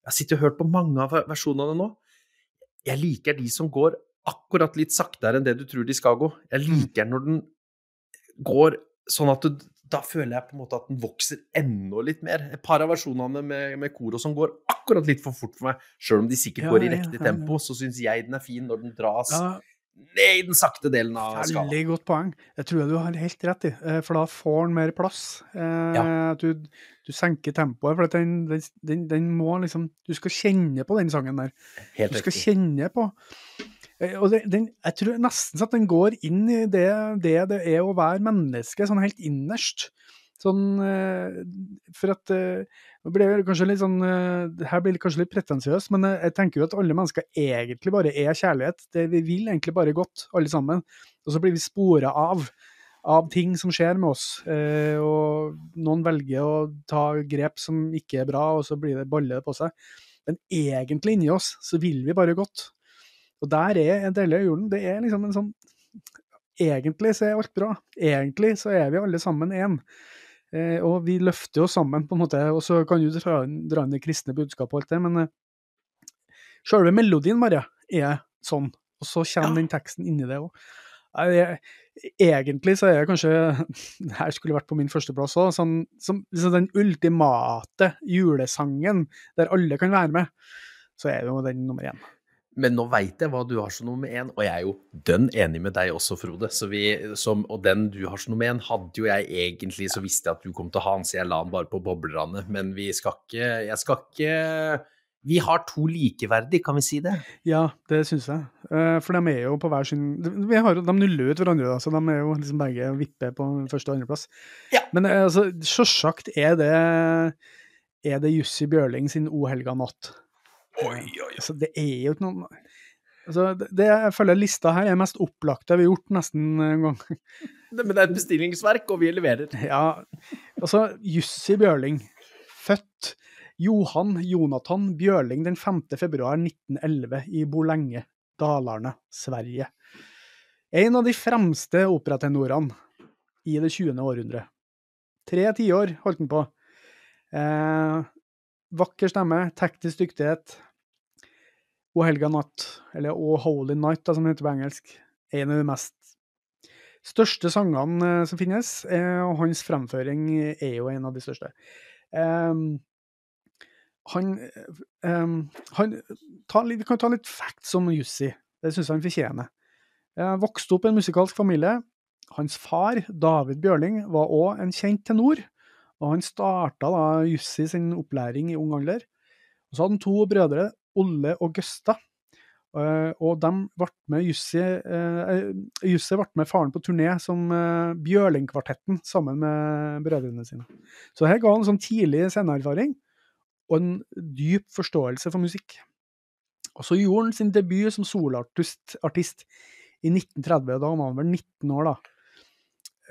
Jeg har sittet og hørt på mange av versjonene nå. Jeg liker de som går akkurat litt saktere enn det du tror de skal gå. Jeg Mm. liker når den går sånn at du da føler jeg på en måte at den vokser enda litt mer. Et par av versjonene med, med kor og sånn går akkurat litt for fort for meg. Selv om de sikkert Ja, går i riktig ja, ja. tempo, så syns jeg den er fin når den dras ned i den sakte delen av skalaen. Veldig godt poeng. Jeg tror du har helt rett i, eh, for da får den mer plass. Eh, du, du senker tempoet, for den, den, den, den må liksom Du skal kjenne på den sangen der. Helt Du skal riktig. kjenne på Og det, den, jeg tror nesten at den går inn i det det, det er å være menneske, sånn helt innerst. Sånn eh, For at eh, Nå blir det kanskje litt sånn eh, Her blir kanskje litt pretensiøst, men jeg, tenker jo at alle mennesker egentlig bare er kjærlighet. Det, vi vil egentlig bare godt, alle sammen. Og så blir vi spora av av ting som skjer med oss. Eh, og noen velger å ta grep som ikke er bra, og så blir det baller på seg. Men egentlig inni oss så vil vi bare godt. Og der er en del av julen. Det er liksom en sånn Egentlig så er alt bra. Egentlig så er vi alle sammen én. Eh, og vi løfter oss sammen, på en måte. Og så kan du dra inn, dra inn det kristne budskapet og alt det, men eh, sjølve melodien bare er sånn. Og så kommer den teksten inni det òg. Egentlig så er det kanskje Det her skulle vært på min førsteplass òg. Sånn, som, liksom den ultimate julesangen der alle kan være med. Så er jo den nummer én. Men nå veit jeg hva du har som nummer én, og jeg er jo dønn enig med deg også, Frode. Så vi, som, og den du har som nummer én, hadde jo jeg egentlig så visste jeg at du kom til å ha den, så jeg la den bare på boblerne. Men vi skal ikke Jeg skal ikke Vi har to likeverdig, kan vi si det? Ja, det syns jeg. Eh, For de er jo på hver sin vi har, De nuller ut hverandre, da, så de er jo liksom begge vipper på første- og andreplass. Ja. Men eh, altså, sjølsagt er det er det Jussi Bjørling sin O helga natt. Oi, oi, Altså, det er jo ikke noen altså, det, det jeg føler lista her er mest opplagte vi har gjort nesten en gang. Men det er et bestillingsverk, og vi leverer. Ja, altså Jussi Bjørling, født Johan Jonathan Bjørling den 5. februar 1911 i Bolenge, Dalarne, Sverige. En av de fremste operatenorene i det 20. århundre. Tre tiår holdt han på. Eh, vakker stemme, teknisk dyktighet. O helga natt, eller O holy night, da, som det heter på engelsk, er en av de mest største sangene eh, som finnes, eh, og hans fremføring er jo en av de største. Um, han, um, han litt, Vi kan ta litt facts om Jussi. Det syns jeg han fortjener. Jeg vokste opp i en musikalsk familie. Hans far, David Bjørling, var òg en kjent tenor. Og han starta da Jussi sin opplæring i ung alder. Og så hadde han to brødre, Olle og Gøsta. Eh, og de ble med Jussi eh, Jussi ble med faren på turné som uh, Bjørlingkvartetten sammen med brødrene sine. Så her ga en sånn tidlig sceneerfaring og en dyp forståelse for musikk. Og så gjorde han sin debut som soloartist i 1930, og da var han vel 19 år, da.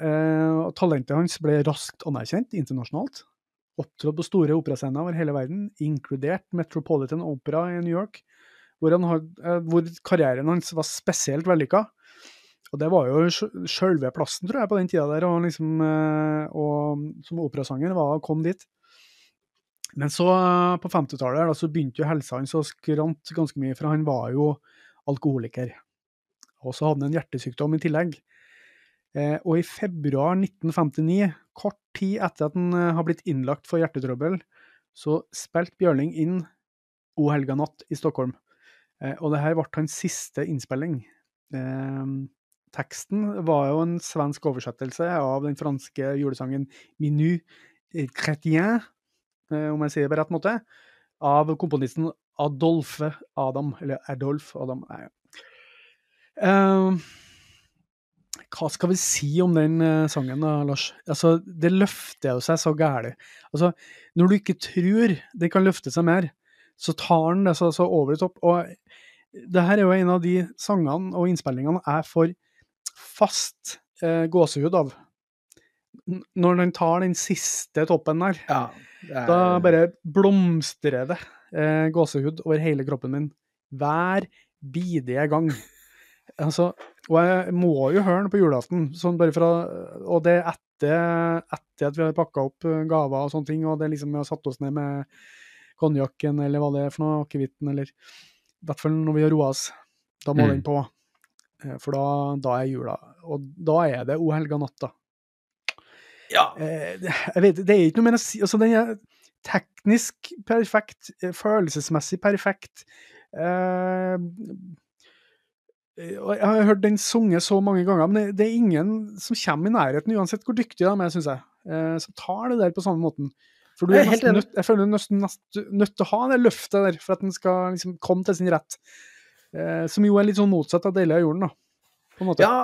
Og talentet hans ble raskt anerkjent internasjonalt. Opptrådt på store operascener over hele verden, inkludert Metropolitan Opera i New York, hvor, had, eh, hvor karrieren hans var spesielt vellykka. Og det var jo sj- sjølve plassen, tror jeg, på den tida der, og liksom, eh, og som operasanger, var å komme dit. Men så, på 50-tallet, så begynte jo helsa hans å skrante ganske mye, for han var jo alkoholiker. Og så hadde han en hjertesykdom i tillegg. Eh, og i februar 1959, kort tid etter at han eh, har blitt innlagt for hjertetrøbbel, så spilte Bjørling inn O helga natt i Stockholm. Eh, og det her ble hans siste innspilling. Teksten var jo en svensk oversettelse av den franske julesangen Minu Chrétien, om jeg sier det på rett måte, av komponisten Adolphe Adam, eller Adolf Adam. Nei. Hva skal vi si om den eh, sangen, da, Lars? Altså, det løfter jo seg så gæli. Altså, når du ikke tror det kan løfte seg mer, så tar den det så, så over i topp. Og det her er jo en av de sangene og innspillingene jeg får fast eh, gåsehud av. N- Når den tar den siste toppen der, Ja, er- da bare blomstrer det eh, gåsehud over hele kroppen min. Hver bidige gang. Altså, og jeg må jo høre den på julaften, sånn bare fra, og det er etter, etter at vi har pakka opp eh, gaver og sånne ting, og det liksom vi har satt oss ned med konjakken eller hva det er for noe, akevitten, eller i hvert fall når vi har roa oss. Da må Mm. den på. Eh, For da, da er jula. Og da er det O helga natta. ja. Eh, jeg vet, det er ikke noe mer å si. Altså, den er teknisk perfekt, følelsesmessig perfekt. Eh, jeg har hørt den sunget så mange ganger, men det, det er ingen som kommer i nærheten, uansett hvor dyktig de er, syns jeg, eh, som tar det der på samme måten. For du er nesten nødt, jeg føler du er nesten nødt til å ha det løftet der, for at den skal liksom komme til sin rett. Eh, som jo er litt sånn motsatt av deler av jorden, da. Ja,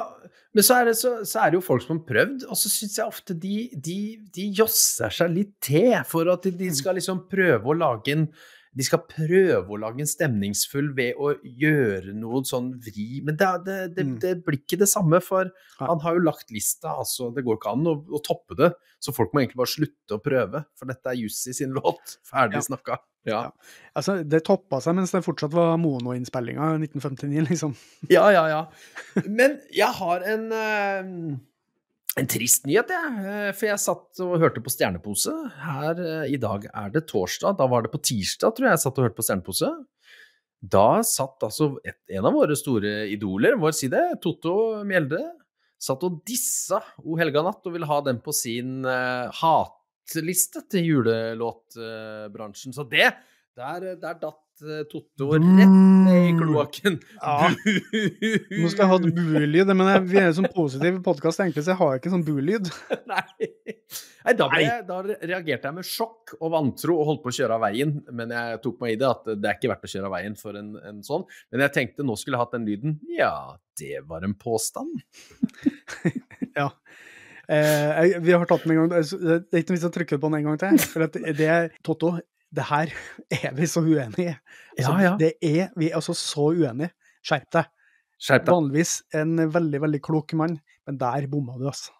men så er, det, så, så er det jo folk som har prøvd, og så syns jeg ofte de, de, de josser seg litt til for at de, de skal liksom prøve å lage en de skal prøve å lage en stemningsfull ved å gjøre noe sånn vri Men det, det, det, Mm. det blir ikke det samme, for han har jo lagt lista, altså det går ikke an å, å toppe det. Så folk må egentlig bare slutte å prøve, for dette er Jussi sin låt. Ferdig Ja. snakka. Ja. Altså, det toppa seg mens det fortsatt var monoinnspillinga i 1959, liksom. Ja, ja, ja. Men jeg har en, eh, en trist nyhet, jeg. Eh, For jeg satt og hørte på Stjernepose. Her eh, i dag er det torsdag. Da var det på tirsdag, tror jeg jeg satt og hørte på Stjernepose. Da satt altså et, en av våre store idoler, må jeg si det, Totto Mjelde, satt og dissa O helga natt og ville ha den på sin uh, hatliste til julelåtbransjen. Så det, der, der datt uh, Totto rett i kloakken. Ja. Nå skal jeg ha et bulyd, men jeg, vi er en sånn positiv podkast, egentlig, så jeg har ikke sånn bulyd. Nei. Nei, da, ble, da reagerte jeg med sjokk og vantro og holdt på å kjøre av veien. Men jeg tok meg i det at det er ikke verdt å kjøre av veien for en, en sånn. Men jeg tenkte nå skulle jeg hatt den lyden. Ja, det var en påstand. Ja. Eh, vi har tatt den en gang. Det er ikke noe vits å trykke på den en gang til. For det er Totto, det her er vi så uenige i. Altså, Ja, ja. Det er vi altså så uenige. Skjerp deg. Skjerp deg. Vanligvis en veldig, veldig klok mann, men der bomma du, altså.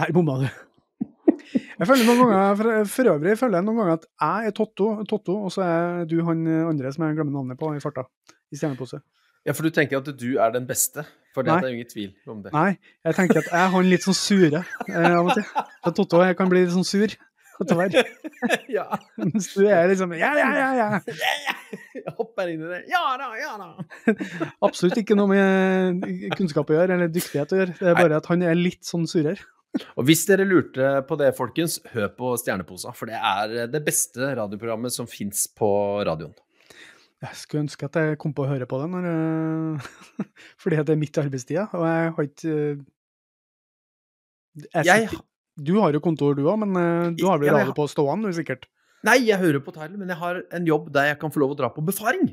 Der bomma du. Jeg føler noen ganger, for, for øvrig føler jeg noen ganger at jeg er Totto, Totto og så er du han andre som jeg glemmer navnet på i farta, i stjernepose. Ja, for du tenker at du er den beste? For det er ingen tvil om det. Nei, jeg tenker at jeg er han litt sånn sure eh, av og til. Totto jeg kan bli litt sånn sur etter ja. Mens du er liksom ja, ja, ja, ja. Jeg hopper inn i det. Ja da, ja da. Absolutt ikke noe med kunnskap å gjøre, eller dyktighet å gjøre. Det er bare at han er litt sånn surere. Og hvis dere lurte på det, folkens, hør på Stjerneposa. For det er det beste radioprogrammet som fins på radioen. Jeg skulle ønske at jeg kom på å høre på det, når, eh, fordi det er midt i arbeidstida, og jeg har ikke eh, Jeg sitter- Du har jo kontor, du òg, men eh, du har vel radio på stående, sikkert? Nei, jeg hører på Tyler, men jeg har en jobb der jeg kan få lov å dra på befaring.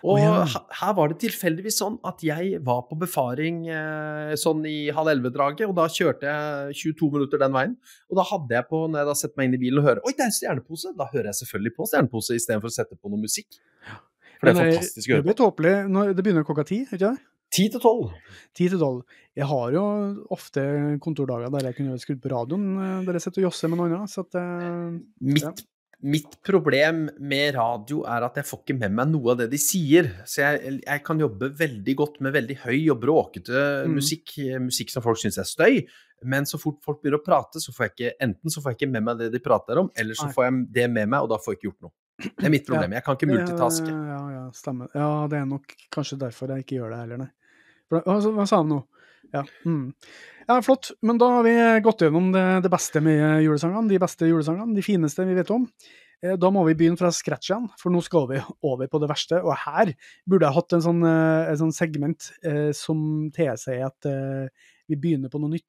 Og oh, ja. her var det tilfeldigvis sånn at jeg var på befaring eh, sånn i halv elleve-draget, og da kjørte jeg 22 minutter den veien. Og da hadde jeg på, når jeg da setter meg inn i bilen og hører Oi, det er en stjernepose! Da hører jeg selvfølgelig på stjernepose istedenfor å sette på noe musikk. For det er eh, fantastisk å høre Det blir tåpelig det begynner klokka ti, ikke det? Ti til tolv. Ti til tolv. Jeg har jo ofte kontordager der jeg kunne skrudd på radioen eh, der jeg sitter og josser med noen andre, så at eh, Mitt, mitt problem med radio er at jeg får ikke med meg noe av det de sier. Så jeg, jeg kan jobbe veldig godt med veldig høy og bråkete Mm. musikk, musikk som folk syns er støy. Men så fort folk begynner å prate, så får jeg ikke, enten så får jeg ikke med meg det de prater om, eller så Nei. får jeg det med meg, og da får jeg ikke gjort noe. Det er mitt problem. Jeg kan ikke multitaske. Ja, ja, stemmer. Ja, det er nok kanskje derfor jeg ikke gjør det heller, nei. Altså, hva sa han nå? Ja. Mm. ja, flott. Men da har vi gått gjennom det, det beste med julesangene, de beste julesangene, de fineste vi vet om. Eh, Da må vi begynne fra scratch igjen, for nå skal vi over på det verste. Og her burde jeg hatt en sånn, eh, en sånn segment eh, som tilsier at eh, vi begynner på noe nytt.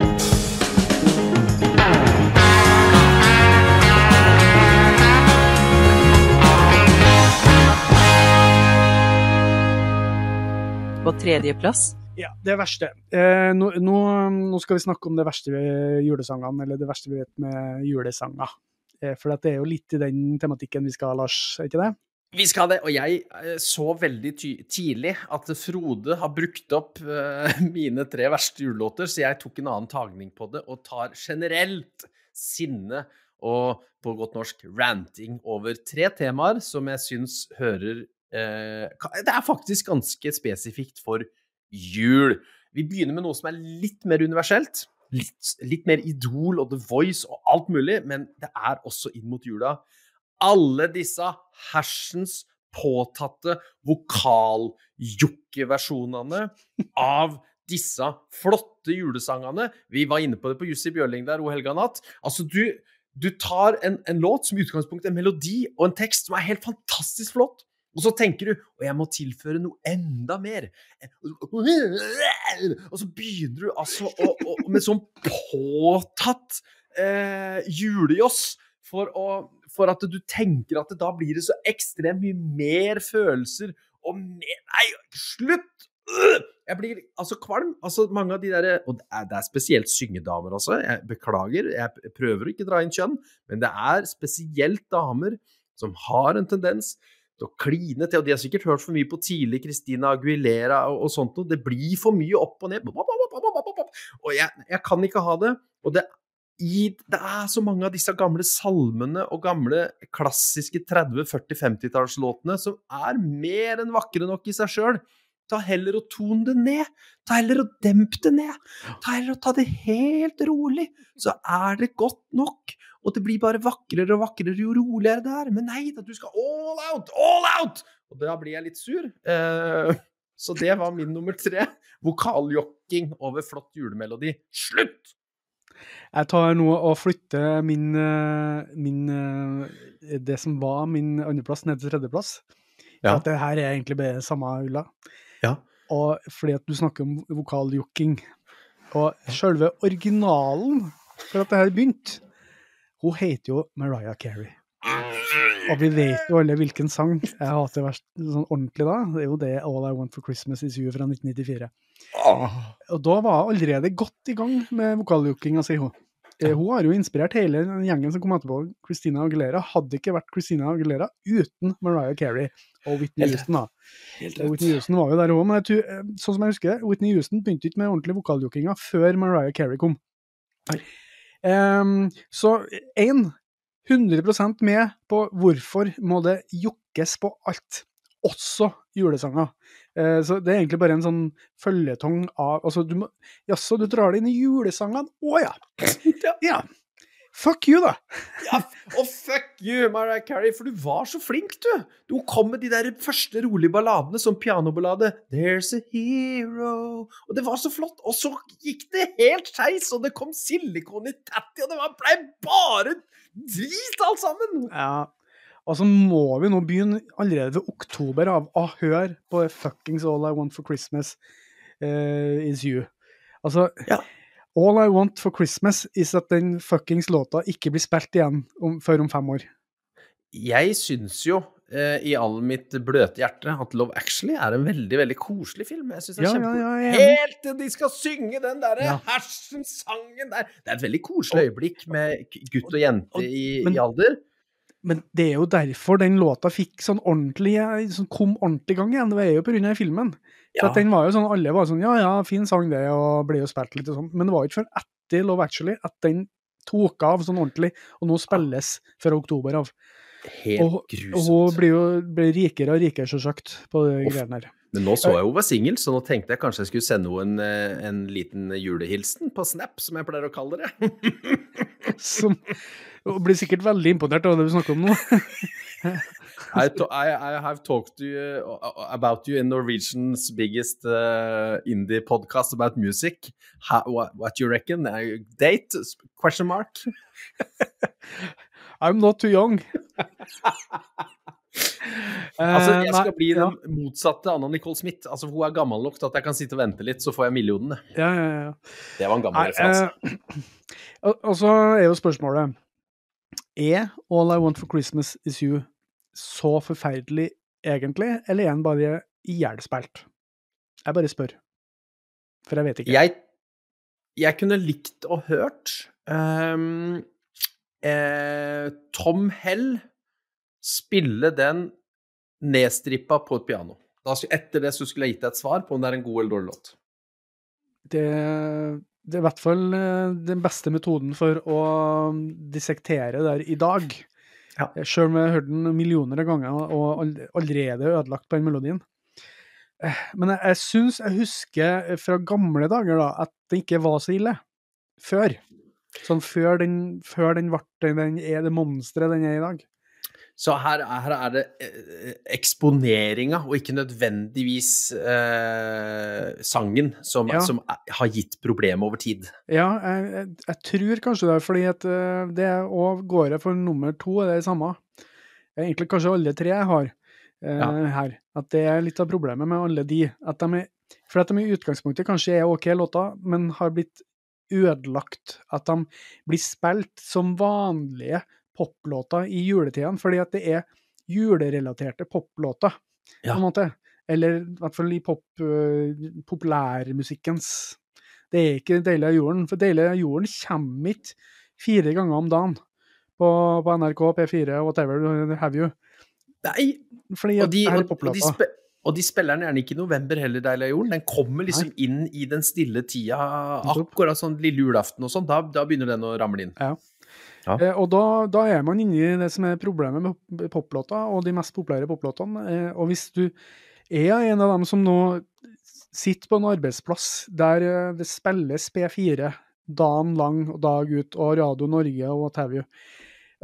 På tredjeplass. Ja, det verste. Eh, nå, nå, nå skal vi snakke om det verste ved julesangene, eller det verste vi vet med julesanger. Eh, for at det er jo litt i den tematikken vi skal, ha, Lars, er ikke det? Vi skal ha det, og jeg eh, så veldig ty tidlig at Frode har brukt opp eh, mine tre verste julelåter, så jeg tok en annen tagning på det, og tar generelt sinne og på godt norsk ranting over tre temaer som jeg syns hører Det er faktisk ganske spesifikt for jul. Vi begynner med noe som er litt mer universelt. Litt, litt mer Idol og The Voice og alt mulig, men det er også inn mot jula alle disse hersens påtatte vokal-jokke-versjonene av disse flotte julesangene. Vi var inne på det på Jussi Bjørling der, O helga natt. Altså, du, du tar en, en låt som i utgangspunktet en melodi og en tekst som er helt fantastisk flott, og så tenker du og jeg må tilføre noe enda mer. Og så begynner du altså å, å, med sånn påtatt eh, julejoss for, for at du tenker at da blir det så ekstremt mye mer følelser og mer Nei, slutt! Jeg blir altså kvalm. Altså mange av de derre Og det er, det er spesielt syngedamer også. Jeg beklager, jeg prøver prøver å ikke dra inn kjønn, men det er spesielt damer som har en tendens å kline til. Og de har sikkert hørt for mye på tidlig Christina Aguilera og, og sånt noe. Det blir for mye opp og ned. Og jeg, jeg kan ikke ha det. Og det i, det er så mange av disse gamle salmene og gamle klassiske 30-, 40-, 50-tallslåtene som er mer enn vakre nok i seg sjøl. Ta heller og ton det ned. Ta heller og demp det ned. Ta heller og ta det helt rolig, så er det godt nok. Og det blir bare vakrere og vakrere jo roligere det er. Men nei da, du skal all out, all out! Og da blir jeg litt sur. Eh, så det var min nummer tre. Vokaljokking over flott julemelodi. Slutt! Jeg tar nå og flytter min, eh, min eh, Det som var min andreplass, ned til tredjeplass. Ja. At det her er egentlig bare samme ulla. Ja. Og fordi at du snakker om vokaljokking. Og selve originalen for at det her begynte, hun heter jo Mariah Carey. Og vi vet jo alle hvilken sang jeg hater verst sånn ordentlig da. Det er jo det All I Want for Christmas Is You fra 1994. Og da var hun allerede godt i gang med vokaljokkinga, sier hun. Eh, Hun har jo inspirert hele den gjengen som kom etterpå. Christina Aguilera hadde ikke vært Christina Aguilera uten Mariah Carey og Whitney Helt Houston. da. Helt Og Whitney Houston var jo der òg, men jeg eh, sånn som jeg husker det, Whitney Houston begynte ikke med ordentlig vokaljokkinga før Mariah Carey kom. Nei. Ehm, så én 100% med på hvorfor må det jokkes på alt, også julesanger. Uh, så det er egentlig bare en sånn føljetong av altså du må, Jaså, du drar det inn i julesangene? Å ja. ja. Fuck you, da. Ja, og fuck you, Mariah Carey, for du var så flink, du. Du kom med de der første rolige balladene, som pianoballade. There's a hero. Og det var så flott. Og så gikk det helt skeis, og det kom silikon i tatty, og det var- ble bare drit alt sammen. Ja. Og så må vi nå begynne allerede ved oktober av å høre på fuckings All I Want for Christmas uh, Is You. Altså, Ja. All I Want for Christmas is at den fuckings låta ikke blir spilt igjen om, før om fem år. Jeg syns jo, eh, i all mitt bløte hjerte, at Love Actually er en veldig, veldig koselig film. Jeg synes det er Ja, ja, kjempe... ja, er. Helt til de skal synge den derre Ja. hersen-sangen der. Det er et veldig koselig øyeblikk med gutt og jente og- i, men- i alder. Men det er jo derfor den låta fikk sånn ordentlig sånn kom ordentlig i gang igjen. Det er jo pga. filmen. For Ja. at den var jo sånn, Alle var sånn Ja, ja, fin sang det, og ble jo spilt litt og sånn. Men det var jo ikke før etter Love Actually at den tok av sånn ordentlig, og nå spilles fra oktober av. Helt Og, og hun blir jo blir rikere og rikere, selvsagt, på de greiene her. Men nå så jeg hun var singel, så nå tenkte jeg kanskje jeg skulle sende henne en, eh, en liten julehilsen på Snap, som jeg pleier å kalle det. Som og blir sikkert veldig imponert over det vi snakker om nå. I, I, I have talked to you uh, about you in Norwegian's biggest uh, indie podcast about music. How, what, what you reckon? Uh, date? Question mark? I'm not too young. Altså, Eh, jeg skal bli den motsatte Anna Nicole Smith. Altså, hun er gammel nok til at jeg kan sitte og vente litt, så får jeg millionene. Ja, ja, ja. Det var en gammel referanse. og, og så er jo spørsmålet Er All I Want for Christmas Is You så forferdelig egentlig, eller er den bare ihjelspilt? Jeg bare spør. For jeg vet ikke. Jeg, jeg kunne likt og hørt um, eh, Tom Hell spille den nedstrippa på et piano. Da, etter det så skulle jeg gitt deg et svar på om det er en god eller dårlig låt. Det, det er i hvert fall eh, den beste metoden for å dissektere der i dag. Ja. Sjøl om jeg har hørt den millioner av ganger og allerede ødelagt på den melodien. Eh, Men jeg, jeg syns jeg husker fra gamle dager da, at det ikke var så ille. Før. Sånn før den, før den ble den, den er det monsteret den er i dag. Så her, her er det eh, eksponeringa, og ikke nødvendigvis eh, sangen, som, Ja. som er, har gitt problemet over tid. Ja, jeg, jeg, tror kanskje det, fordi at eh, det òg går jeg for nummer to, er det samme. Egentlig kanskje alle tre jeg har eh, Ja. her. At det er litt av problemet med alle de. At de er, for at de i utgangspunktet kanskje er OK låter, men har blitt ødelagt. At de blir spilt som vanlige poplåter i juletiden, fordi at det er julerelaterte poplåter, Ja. på en måte. Eller i hvert fall i pop, uh, populærmusikkens det er ikke Deilig av jorden, for Deilig av jorden kommer ikke fire ganger om dagen på, på NRK, P4, whatever have you. Nei, Fordi og de, her er og, og, de og de spiller den gjerne ikke i november heller, Deilig av jorden. Den kommer liksom inn i den stille tida, akkurat sånn lille julaften og sånn. Da, da begynner den å ramle inn. Ja. Eh, og da, da er man inne i det som er problemet med pop- poplåter, og de mest populære poplåtene. Eh, og hvis du er en av dem som nå sitter på en arbeidsplass der eh, det spilles P4 dagen lang og dag ut, og Radio Norge og what have you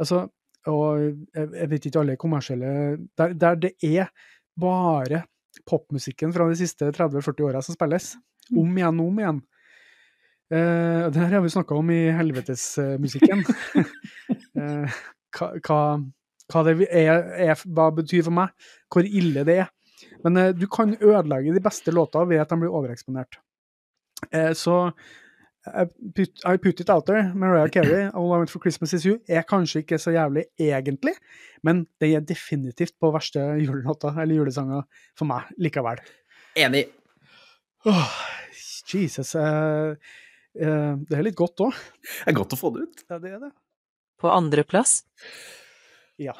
altså, Og jeg, jeg vet ikke alle kommersielle der, der det er bare popmusikken fra de siste 30-40 åra som spilles. Om igjen og om igjen. Eh, det her har vi snakka om i helvetesmusikken. uh, hva, hva, hva det er, er, hva betyr for meg, hvor ille det er. Men uh, du kan ødelegge de beste låta ved at de blir overeksponert. Uh, så I put, I put it out there. Mariah Carey, All I Want for Christmas Is You, er kanskje ikke så jævlig egentlig, men det er definitivt på verste julelåta, eller julesanger, for meg likevel. Enig. Oh, Jesus. eh, det er litt godt òg. Det er godt å få det ut. Ja, det er det. På andreplass Ja,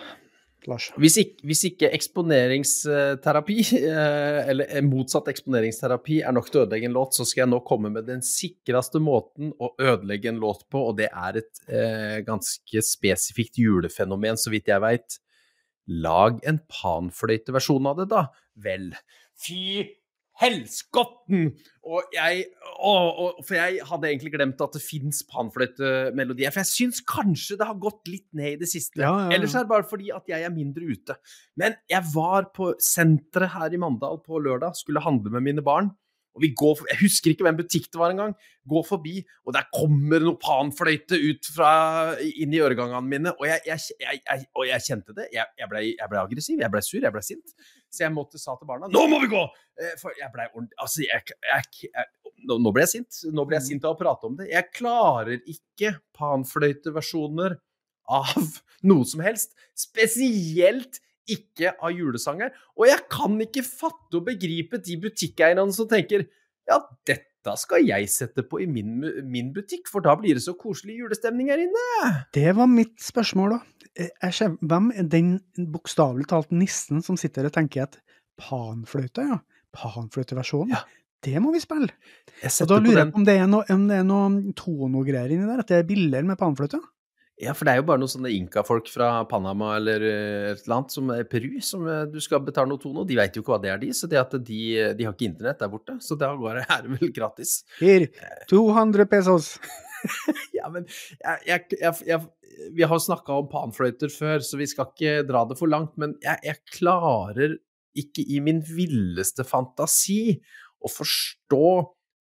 Lars. Hvis ikke, hvis ikke eksponeringsterapi, eh, eller eh, motsatt eksponeringsterapi, er nok til å ødelegge en låt, så skal jeg nå komme med den sikreste måten å ødelegge en låt på, og det er et eh, ganske spesifikt julefenomen, så vidt jeg veit. Lag en panfløyteversjon av det, da. Vel, fy helskotten! Og jeg å, å, For jeg hadde egentlig glemt at det fins panfløytemelodier, for jeg syns kanskje det har gått litt ned i det siste. Ja, ja, ja. Ellers er det bare fordi at jeg er mindre ute. Men jeg var på senteret her i Mandal på lørdag, skulle handle med mine barn. Og vi går, for- Jeg husker ikke hvem butikk det var engang. Går forbi, og der kommer noe panfløyte ut fra, inn i øregangene mine. Og jeg, jeg, jeg, og jeg kjente det. Jeg, jeg, ble, jeg ble aggressiv, jeg ble sur, jeg ble sint. Så jeg måtte sa til barna Nå må vi gå! Eh, For jeg ble ordentlig Altså, jeg, jeg, jeg nå, nå ble jeg sint. Nå ble jeg sint av å prate om det. Jeg klarer ikke panfløyteversjoner av noe som helst. Spesielt ikke av julesanger. Og jeg kan ikke fatte og begripe de butikkeierne som tenker ja, dette skal jeg sette på i min, min butikk, for da blir det så koselig julestemning her inne. Det var mitt spørsmål, da. eh, ser, hvem er den bokstavelig talt nissen som sitter og tenker at panfløyte, ja. Panfløyteversjonen. Ja. Det må vi spille. Jeg Og da lurer jeg på om det er noe, om det er noe tonogreier inni der, at det er billigere med panfløyte? Ja, for det er jo bare noen sånne inkafolk fra Panama eller eh, et eller annet, som er Peru, som eh, du skal betale noe tono. De veit jo ikke hva det er, de. Så det at de, de har ikke internett der borte. Så da går det, er vel gratis. Her, 200 pesos. Ja, men jeg, jeg, jeg, Vi har snakka om panfløyter før, så vi skal ikke dra det for langt. Men jeg, jeg klarer ikke i min villeste fantasi å forstå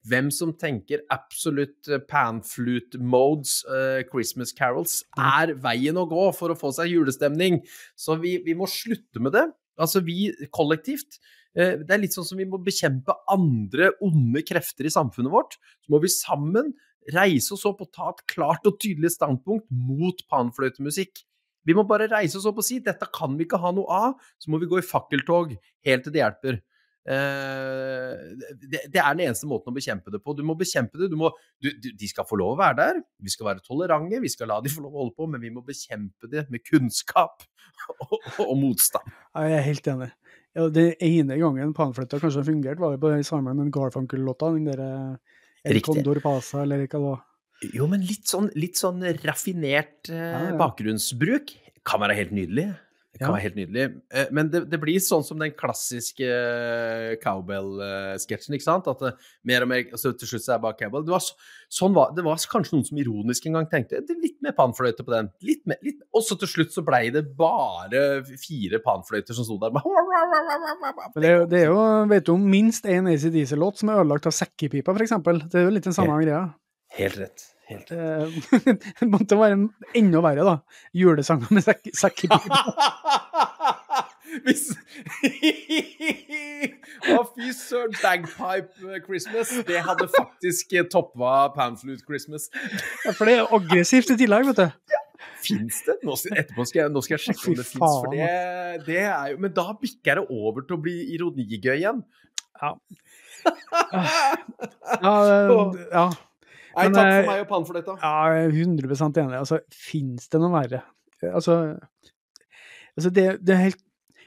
hvem som tenker absolutt eh, panflute modes, uh, Christmas carols, er veien å gå for å få seg julestemning. Så vi, vi må slutte med det. Altså vi kollektivt. Uh, Det er litt sånn som vi må bekjempe andre onde krefter i samfunnet vårt. Så må vi sammen reise oss opp og ta et klart og tydelig standpunkt mot panfløytemusikk. Vi må bare reise oss opp og si dette kan vi ikke ha noe av, så må vi gå i fakkeltog helt til det hjelper. Eh, det, det er den eneste måten å bekjempe det på. Du må bekjempe det. Du må, du, du, de skal få lov å være der, vi skal være tolerante, vi skal la de få lov å holde på, men vi må bekjempe det med kunnskap og, og motstand. Jeg er helt enig. Ja, det ene gangen panfløyta kanskje fungerte, var det på sammen med Garfunkel-låta. Den derre El Condor Pasa, eller hva det var. Jo, men litt sånn, litt sånn raffinert eh, Ja, ja. bakgrunnsbruk kan være helt nydelig. Det kan Ja. være helt nydelig. Eh, men det, det blir sånn som den klassiske eh, cowbell-sketsjen, ikke sant? At det, mer og mer altså Til slutt så er det bare cowbell. Det var, sånn var, det var kanskje noen som ironisk en gang tenkte det er litt mer panfløyte på den. Litt mer, litt, og så til slutt så blei det bare fire panfløyter som sto der. Men det, det er jo, vet du om minst én ACDC-låt som er ødelagt av sekkepipa, f.eks. Det er jo litt den samme greia. Helt rett. Helt. Eh, Det måtte være en, enda verre, da. Julesanger med sekk, sekkepipa. Hvis Å, fy søren, bagpipe eh, Christmas. Det hadde faktisk eh, toppa Panflute Christmas. Ja, For det er aggressivt i tillegg, vet du. Fins det? Nå skal, etterpå skal jeg, nå skal jeg sjekke om det fins, for det, det er jo Men da bikker det over til å bli ironigøy igjen. Ja. Ja, det- ja. Nei, Men, takk eh, for meg og pannfløyta. Ja, jeg er 100 enig. Altså, fins det noe verre? Altså, altså det, det, er helt,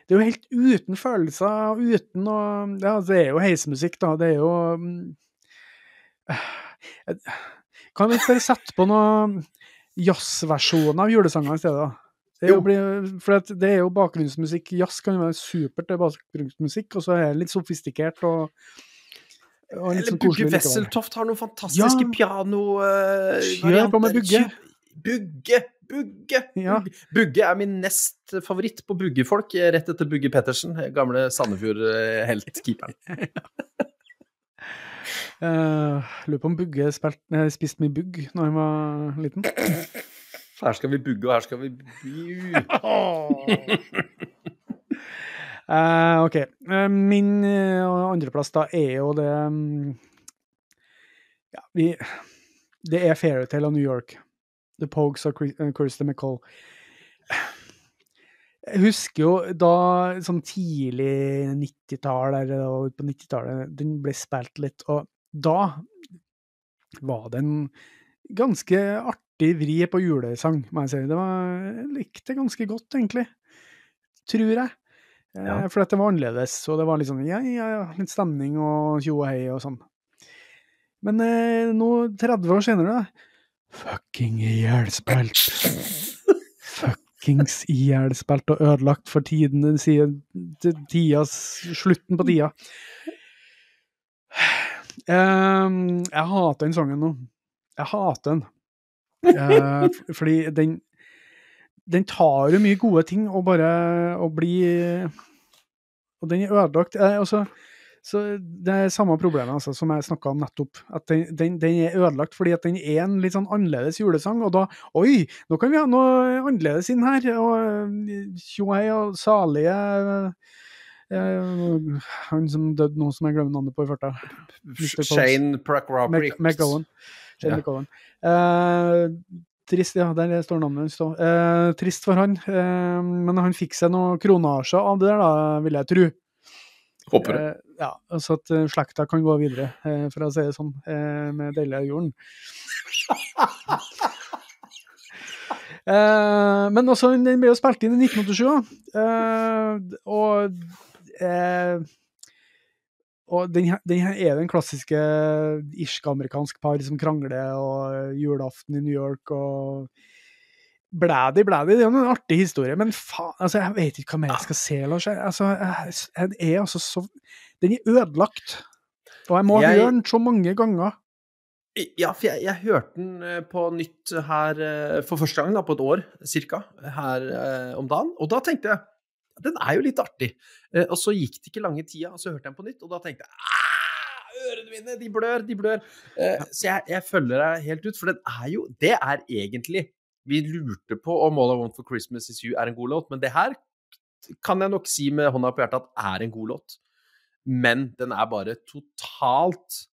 det er jo helt uten følelser, uten noe ja, Det er jo heismusikk, da. Det er jo mm, eh, Kan vi bare sette på noen jazzversjoner av julesanger i stedet? Det er jo, for det er jo bakgrunnsmusikk. Jazz kan jo være supert, det er bakgrunnsmusikk, og så er det litt sofistikert og, Eller sånn Bugge. Wesseltoft har noen fantastiske Ja. piano... Uh, Kjør på med Bugge. Bugge! Bugge! Ja. Bugge. Er min nest favoritt på buggefolk, eh, rett etter Bugge Pettersen, eh, gamle Sandefjord-helt-keeperen. Uh, lurer på om Bugge eh, spiste mye bugg når han var liten. Her skal vi bugge, og her skal vi bu. Eh, OK. Uh, min uh, andreplass da er jo det um, Ja, vi Det er Fairytale av New York. The Pogues og Christer McColl. Jeg husker jo da sånn tidlig 90-tall eller på 90-tallet, den ble spilt litt, og da var det en ganske artig vri på julesang, må jeg si. Det var, jeg likte ganske godt, egentlig. Tror jeg. Eh, Ja. For dette det var annerledes, og det var litt sånn ja, ja, ja, litt stemning og tjo og hei og sånn. Men eh, nå, 30 år senere, da Fucking ihjelspilt. Fuckings ihjelspilt og ødelagt for tiden, siden tidas Slutten på tida. Um, jeg hater den sangen nå. Jeg hater den. Uh, fordi den Den tar jo mye gode ting og bare og blir Og den er ødelagt. Eh, så Det er samme problemet altså, som jeg snakka om nettopp. At den, den, den er ødelagt fordi at den er en litt sånn annerledes julesang. Og da Oi, nå kan vi ha noe annerledes inn her! Og tjo hei og salige eh, Han som døde nå, som jeg glemmer navnet på i farta. Shane Procropric. McGowan. Shane Ja. McGowan. Eh, trist, ja, der står navnet hans. Eh, trist for han, eh, men han fikk seg noen kronasjer av det der, da, vil jeg tro. Håper det. Eh, ja, så at eh, slekta kan gå videre, eh, for å si det sånn, eh, med av jorden. Eh, men også, den ble jo spilt inn i 1987, da. Eh, og eh, og den, her- den her er den klassiske irsk-amerikansk par som krangler, og julaften i New York og Blædi, blædi, det er jo en artig historie, men faen, altså, jeg vet ikke hva mer jeg skal se, Lars. Altså, jeg, er altså så Den er ødelagt. Og jeg må Jeg- høre den så mange ganger. Ja, for jeg, jeg hørte den eh, på nytt her eh, for første gang da, på et år cirka, her eh, om dagen. Og da tenkte jeg den er jo litt artig. Eh, og så gikk det ikke lange tida, og så hørte jeg den på nytt, og da tenkte jeg "Ah, Ørene mine, de blør, de blør. Eh, Så jeg, jeg følger deg helt ut, for den er jo Det er egentlig Vi lurte på om All I Want for Christmas Is You er en god låt, men det her kan jeg nok si med hånda på hjertet at er en god låt. Men den er bare totalt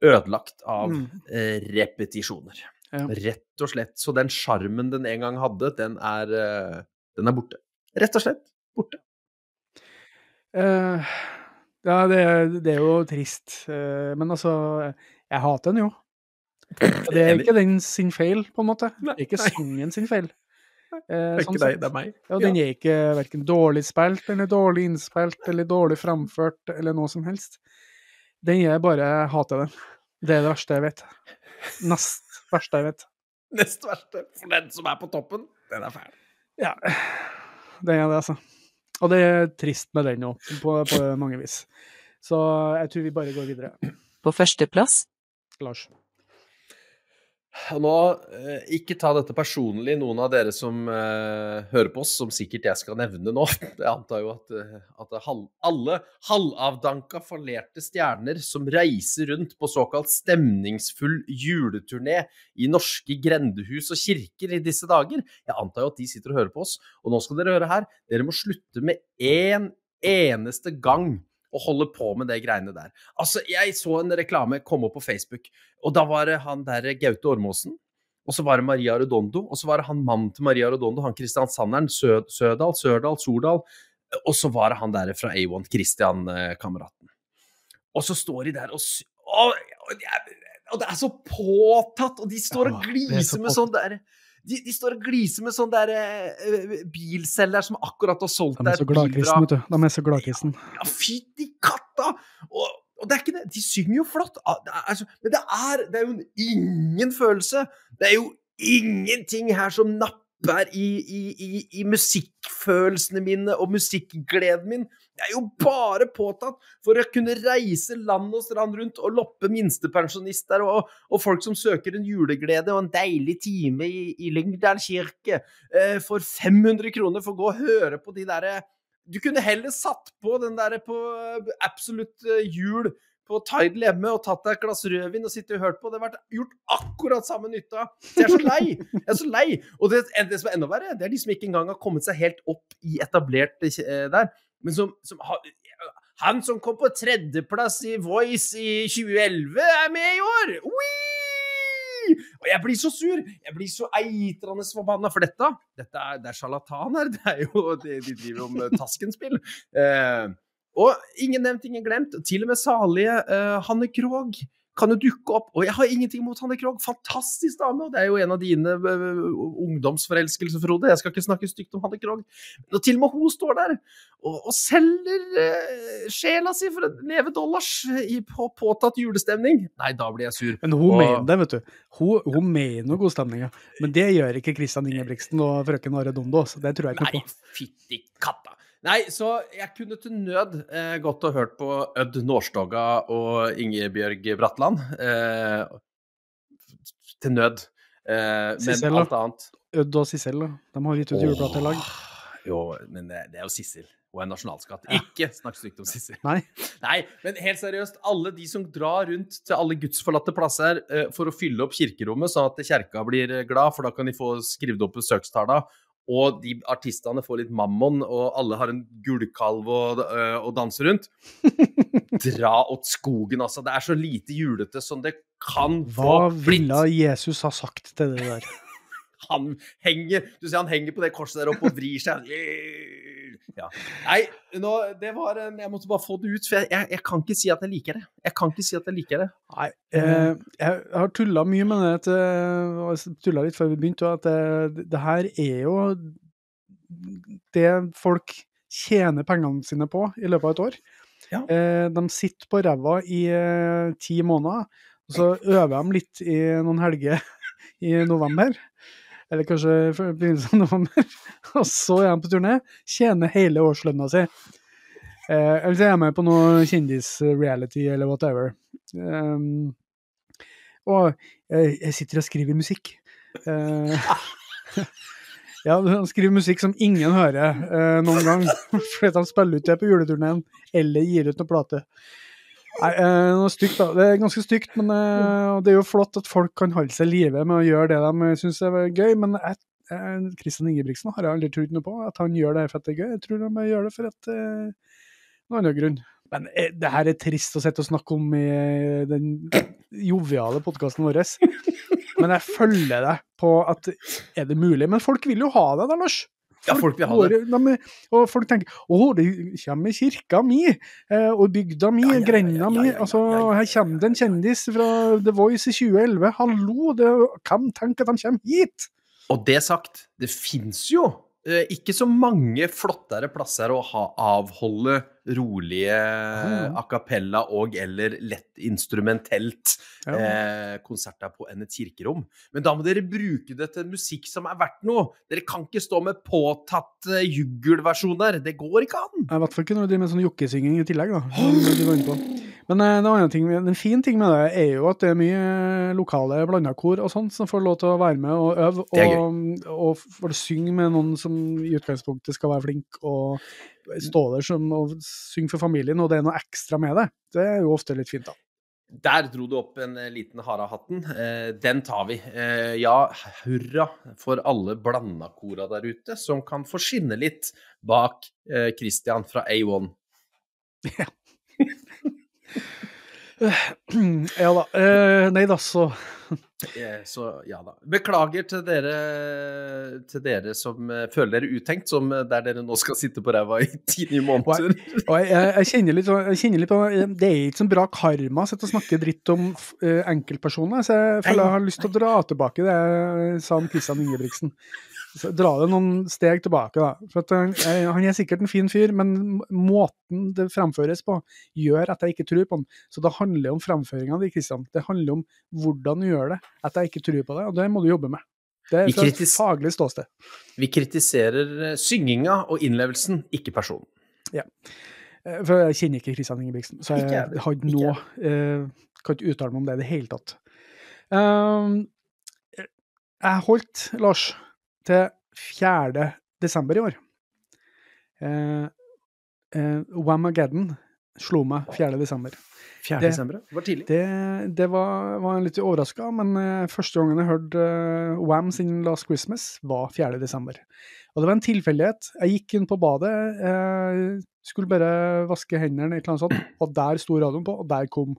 ødelagt av Mm. eh, repetisjoner. Ja. Rett og slett. Så den sjarmen den en gang hadde, den er, den er borte. Rett og slett borte. Uh, ja, det, det er jo trist. Uh, men altså, jeg hater den jo. Det er ikke den sin feil, på en måte. Det er ikke sangen sin feil. Eh, Det er sånn ikke deg, det er meg. Ja, den er ikke verken dårlig spilt, eller dårlig innspilt, eller dårlig framført, eller noe som helst. Den er bare jeg hater den. Det er det verste jeg vet. Nest verste jeg vet. Nest verste. For den som er på toppen, den er fæl. Ja, Den er det, altså. Og det er trist med den òg, på, på mange vis. Så jeg tror vi bare går videre. På førsteplass. Lars. Og nå, eh, ikke ta dette personlig, noen av dere som eh, hører på oss, som sikkert jeg skal nevne nå. Jeg antar jo at, eh, at halv, alle halvavdanka, fallerte stjerner som reiser rundt på såkalt stemningsfull juleturné i norske grendehus og kirker i disse dager. Jeg antar jo at de sitter og hører på oss. Og nå skal dere høre her, dere må slutte med én eneste gang å holder på med de greiene der. Altså, jeg så en reklame komme opp på Facebook, og da var det han der Gaute Ormåsen. Og så var det Maria Redondo, og så var det han mannen til Maria Redondo, han kristiansanderen, Sø Sødal, Sørdal, Sordal. Og så var det han der fra A1, Christian-kameraten. Og så står de der og og, og, det og det er så påtatt, og de står og er gliser med sånn der de, de står og gliser med sånn der uh, bilselger som akkurat har solgt De er så gladkristne, vet du. De er så gladkristne. Ja, fytti katta! Og, og det er ikke det. De synger jo flott, Ah, det er, altså, men det er, det er jo ingen følelse. Det er jo ingenting her som napper i, i, i, i musikkfølelsene mine og musikkgleden min. Jeg er jo bare påtatt for å kunne reise land og strand rundt og loppe minstepensjonister og, og folk som søker en juleglede og en deilig time i, i Lyngdal kirke eh, for 500 kroner for å gå og høre på de derre du kunne heller satt på den der på eh, Absolutt eh, jul på Tidal hjemme og tatt deg et glass rødvin og sittet og hørt på. Det har vært gjort akkurat samme nytta. Så jeg er så lei. Jeg er så lei. Og det, det som er enda verre, det er de som ikke engang har kommet seg helt opp i etablert eh, der, men som, som har Han som kom på tredjeplass i Voice i 2011, er med i år! Whee! Og jeg blir så sur! Jeg blir så eitrende forbanna for dette. Dette er, det er sjarlataner. Det er jo de, de driver jo med Tasken-spill. Eh, og ingen nevnt, ingen glemt. Til og med salige uh, Hanne Krogh kan jo dukke opp. Og jeg har ingenting mot Hanne Krogh. Fantastisk dame! Og det er jo en av dine eh, ungdomsforelskelser, Frode. Jeg skal ikke snakke stygt om Hanne Krogh. Og til og med hun står der og, og selger eh, sjela si for å leve dollars i, på påtatt julestemning. Nei, da blir jeg sur. Men hun Og- mener det, vet du. Hun, hun mener stemning, ja. Men det gjør ikke Christian Ingebrigtsen og frøken Aredondo, så det tror jeg ikke Nei, på. fytti katta. Nei, så jeg kunne til nød eh, gått og hørt på Ødd Nårstoga og Ingebjørg Bratland. Eh, til nød. Eh, men Sissel, da? alt annet Ødd og Sissel, da. De har gitt ut juleplate i lag. Jo, men det, er jo Sissel. Hun er nasjonalskatt. Ikke snakk stygt om Sissel. Nei. Nei, men helt seriøst, alle de som drar rundt til alle gudsforlatte plasser eh, for å fylle opp kirkerommet, sånn at kjerka blir glad, for da kan de få skrevet opp besøkstallene, og de artistene får litt mammon, og alle har en gullkalv å, øh, å danse rundt. Dra åt skogen, altså. Det er så lite julete som det kan få Hva ville Jesus ha sagt til det der? Han henger Du ser han henger på det korset der oppe og vrir seg. Ja. Nei, nå, det var en Jeg måtte bare få det ut, for jeg, jeg, jeg kan ikke si at jeg liker det. Jeg kan ikke si at jeg liker det. Nei, eh, jeg har tulla mye med det. Eh, tulla litt før vi begynte, at det, det her er jo det folk tjener pengene sine på i løpet av et år. Ja. Eh, de sitter på ræva i eh, ti måneder, og så øver de litt i noen helger i november. Eller kanskje i begynnelsen av november. Og så er de på turné, tjener hele årslønna si. Eh, eller så er jeg med på noe kjendis-reality eller whatever. Um, og jeg, jeg sitter og skriver musikk. Eh, ja, han skriver musikk som ingen hører eh, noen gang. Fordi han spiller ut det på juleturneen, eller gir ut noen plate. Nei, eh, noe stygt, da. Det er ganske stygt, men eh, det er jo flott at folk kan holde seg i live med å gjøre det de syns er gøy. Men jeg, eh, Ingebrigtsen har jeg aldri trodd noe på, at han gjør det for at det er gøy. Jeg tror han gjør det for at eh, noen annen grunn. Men det her er trist å sitte og snakke om i den joviale podkasten vår. Men jeg følger deg på at er det mulig? Men folk vil jo ha det da, Lars. Ja, folk vil ha det. de, og folk tenker å, det kommer kirka mi, eh, og bygda mi, Ja, ja, grenda mi. Altså, her kommer det en kjendis fra The Voice i 2011. Hallo, det, hvem tenker at de kommer hit? Og det sagt, det fins jo ikke så mange flottere plasser å ha, avholde rolige mm. a cappella og eller lett instrumentelt Ja. eh, konserter på enn et kirkerom. Men da må dere bruke det til musikk som er verdt noe. Dere kan ikke stå med påtatt uh, juggelversjoner. Det går ikke an. I hvert fall ikke når du driver med sånn jokkesynging i tillegg, da. som du var inne på. Men eh, en annen ting, en fin ting med det er jo at det er mye lokale blandakor og sånt som får lov til å være med og øve, og, og får synge med noen som i utgangspunktet skal være flink og stå der som, og synge for familien, og det er noe ekstra med det. Det er jo ofte litt fint, da. Der dro du opp en eh, liten hare av hatten. Eh, den tar vi. Eh, ja, hurra for alle blandakora der ute som kan få skinne litt bak eh, Christian fra A1. Ja da. Eh, nei da, så Eh, så ja da. Beklager til dere, til dere som eh, føler dere utenkt, som eh, der dere nå skal sitte på ræva i tidlige måneder. Og jeg, jeg, jeg, kjenner litt, sånn- jeg kjenner litt på eh, Det er ikke sånn bra karma å snakke dritt om eh, enkeltpersoner, så jeg føler jeg har lyst til å dra tilbake det jeg sa om Christian Ingebrigtsen. Så dra det noen steg tilbake, da. For at han, jeg, han er sikkert en fin fyr, men måten det fremføres på, gjør at jeg ikke tror på han. Så det handler om fremføringa di, Kristian. Det handler om hvordan du gjør det, at jeg ikke tror på det, og det må du jobbe med. Det er fra et faglig ståsted. Vi kritiserer eh, synginga og innlevelsen, ikke personen. Ja. For jeg kjenner ikke Kristian Ingebrigtsen, så jeg, jeg har ikke noe eh, Kan ikke uttale meg om det i det hele tatt. Um, jeg holdt, Lars, til 4. desember i år. Eh, eh, Whamageddon slo meg 4. desember. 4. Det- desember, det var tidlig. Det, det var, var litt overraska, men eh, første gangen jeg hørte eh, Wham sin Last Christmas, var 4. desember. Og det var en tilfeldighet. Jeg gikk inn på badet, eh, skulle bare vaske hendene, et eller annet sånt, og der sto radioen på, og der kom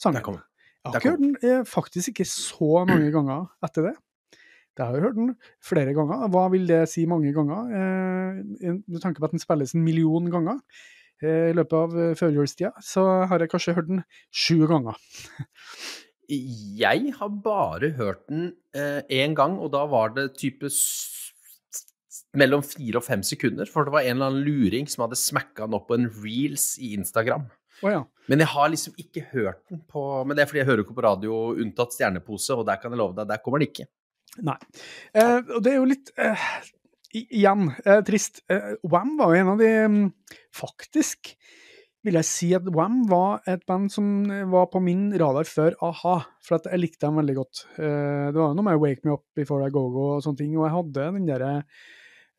sangen. Der kom. Jeg har ikke hørt den eh, faktisk ikke så mange ganger etter det. Jeg har jeg hørt den flere ganger. Hva vil det si mange ganger? Eh, tanke tenker på at den spilles en million ganger eh, i løpet av eh, førjulstida, så har jeg kanskje hørt den sju ganger. Jeg har bare hørt den én gang, og da var det type mellom fire og fem sekunder. For det var en eller annen luring som hadde smakka den opp på en reels i Instagram. Oh, ja. Men jeg har liksom ikke hørt den på Men det er fordi jeg hører ikke på radio unntatt Stjernepose, og der kan jeg love deg, der kommer den ikke. Nei. Eh, og det er jo litt eh, Igjen, eh, trist. Eh, Wham var jo en av de mm, Faktisk vil jeg si at Wham var et band som eh, var på min radar før a-ha, for jeg likte dem veldig godt. Eh, det var jo noe med Wake Me Up Before I Go Go og sånne ting, og jeg hadde den derre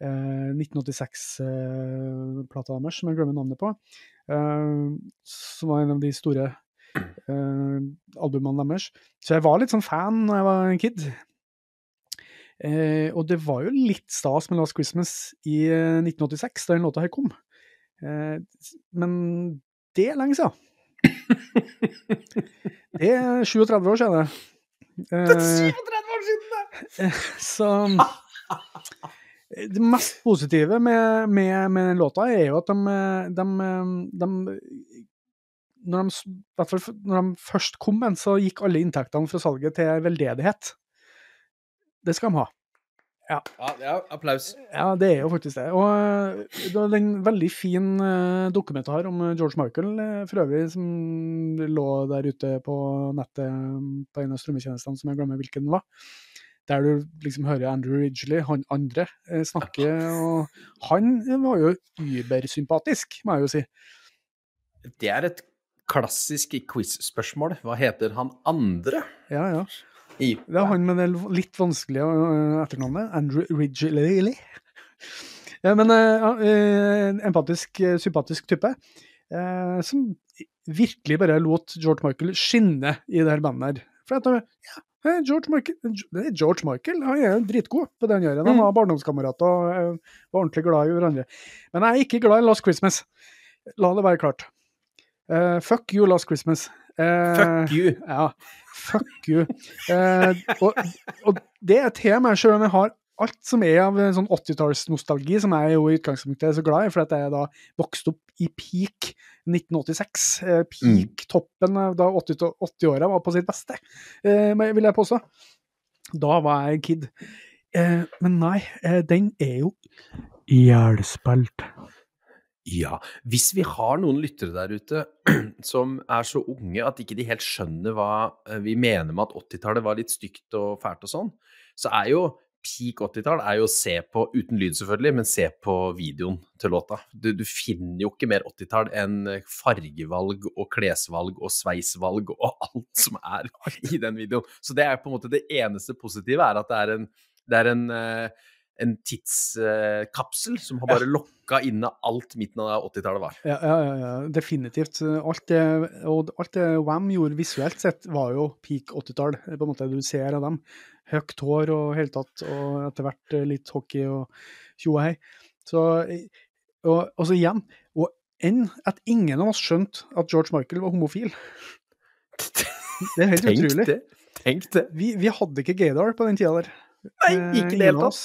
eh, 1986-plata deres, som jeg glemmer navnet på, som var en av de store albumene deres. Så jeg var litt sånn fan da jeg var en kid. Eh, og det var jo litt stas med Last Christmas i eh, 1986, da den låta her kom. Eh, men det er lenge siden. Det er 37 år siden. det. Eh, 37 år siden, det! eh, så Det mest positive med, med, med låta er jo at de, de, de når de, når de først kom med den, så gikk alle inntektene fra salget til veldedighet. Det skal de ha. Ja, ja, applaus. Ja, det er jo faktisk det. Og eh, det var en veldig fin eh, dokumentar om eh, George Michael for øvrig, som lå der ute på nettet eh, på en av strømmetjenestene som jeg glemmer hvilken den var. Der du liksom hører Andrew Ridgely, han andre, snakke, og han var jo übersympatisk, må jeg jo si. Det er et klassisk quiz-spørsmål. Hva heter han andre? Ja, ja. I, Det er han med det litt vanskelige øh, etternavnet. Andrew Ridgeley. Ja, men øh, empatisk, sympatisk type. eh, som virkelig bare lot George Michael skinne i det her bandet her. For at, ja, George Michael, George Michael han er dritgod på det han gjør. Han Mm. var barndomskamerater og var ordentlig glad i hverandre. Men jeg er ikke glad i Last Christmas. La det være klart. Eh, fuck you, Last Christmas. Eh, Fuck you! ja, fuck you. Eh, og, og det er meg, selv om jeg har alt som er av sånn 80-tallsnostalgi, som jeg jo i utgangspunktet er så glad i, for at jeg da vokste opp i peak 1986. Eh, peak toppen av da 80 80-åra var på sitt beste, eh, vil jeg påstå. Da var jeg kid. Eh, men nei, eh, den er jo ihjelspilt. Ja, hvis vi har noen lyttere der ute som er så unge at ikke de helt skjønner hva eh, vi mener med at 80-tallet var litt stygt og fælt og sånn, så er jo peak 80-tall er jo å se på, uten lyd selvfølgelig, men se på videoen til låta. Du, du finner jo ikke mer 80-tall enn fargevalg og klesvalg og sveisvalg og alt som er i den videoen. Så det er på en måte det eneste positive, er at det er en, det er en eh, en tidskapsel som har bare lokka inne alt midten av 80-tallet var. Ja, ja, ja, ja, definitivt. Alt det, og alt det Wham gjorde visuelt sett, var jo peak 80-tall. på en måte Du ser av dem. Høyt hår og hele tatt, og etter hvert eh, litt hockey og tjo og hei. Så, og, og så igjen, og enn at ingen av oss skjønte at George Michael var homofil. Det er helt Tenk utrolig. det! Tenk det! Vi, vi hadde ikke gaydar på den tida der. Nei, Eh, ikke i det hele tatt.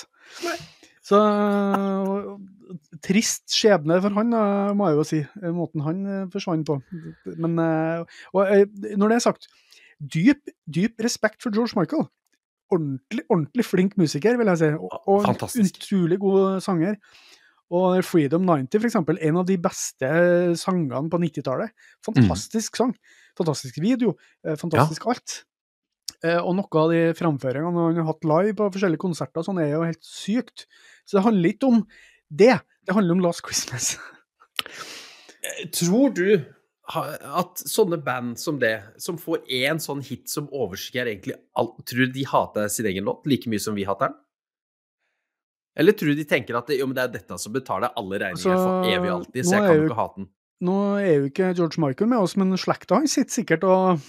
Så trist skjebne for han, må jeg jo si. eh, Måten han øh, forsvant på. Men øh, og, øh, når det er sagt, dyp, dyp respekt for George Michael. Ordentlig, ordentlig flink musiker, vil jeg si. Og, og utrolig god sanger. Og Freedom 90, for eksempel, en av de beste sangene på 90-tallet. Fantastisk sang. Fantastisk video. Fantastisk Fantastisk alt. Eh, Og noe av de framføringene han har hatt live på forskjellige konserter, sånn er jo helt sykt. Så det handler ikke om det. Det handler om Last Christmas. Tror du at sånne band som det, som får én sånn hit som overskygger egentlig alt, tror du de hater sin egen låt like mye som vi hater den? Eller tror du de tenker at det, jo, men det er dette som betaler alle regninger Altså, for evig og alltid, så jeg kan jo ikke hate den? Nå er jo ikke George Michael med oss, men slekta hans sitter sikkert og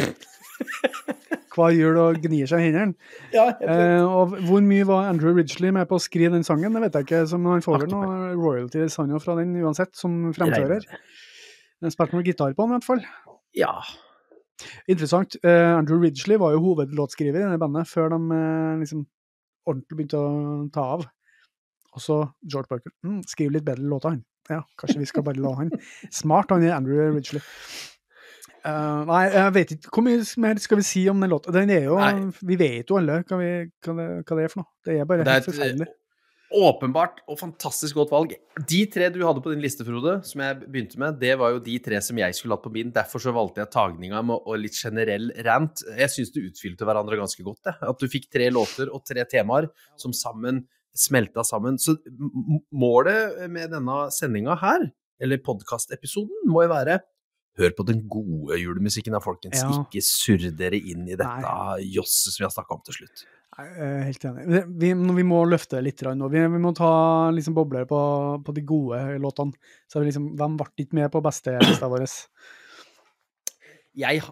hver jul og gnir seg i hendene. Eh, og hvor mye var Andrew Ridgely med på å skrive den sangen, det vet jeg ikke. som han får vel noe royalties han jo fra den uansett, som fremfører. Den spilte noe gitar på den i hvert fall. Ja. Interessant. Eh, Andrew Ridgely var jo hovedlåtskriver i det bandet før de eh, liksom ordentlig begynte å ta av. Og så George Parker. Mm, skriv litt bedre låter, han. Ja, kanskje vi skal bare la han. Smart, han er Andrew Ridgely. Eh, nei, jeg vet ikke hvor mye mer skal vi si om den låta. Den er jo Nei. Vi vet jo alle hva, vi, hva, det, hva det er for noe. Det er bare Det er helt et forferdelig. eh, åpenbart og fantastisk godt valg. De tre du hadde på din liste, Frode, som jeg begynte med, det var jo de tre som jeg skulle hatt på min. Derfor så valgte jeg tagninga med og litt generell rant. Jeg syns du utfylte hverandre ganske godt. Det. At du fikk tre låter og tre temaer som sammen smelta sammen. Så målet med denne sendinga her, eller podkastepisoden, må jo være Hør på den gode julemusikken da, folkens. Ja. Ikke surr dere inn i dette josset som vi har snakka om til slutt. Nei, helt enig. Vi, vi, må løfte litt nå. Vi, vi må ta liksom bobler på, på de gode låtene. Så vi liksom, Hvem ble ikke med på beste lista vår? Jeg,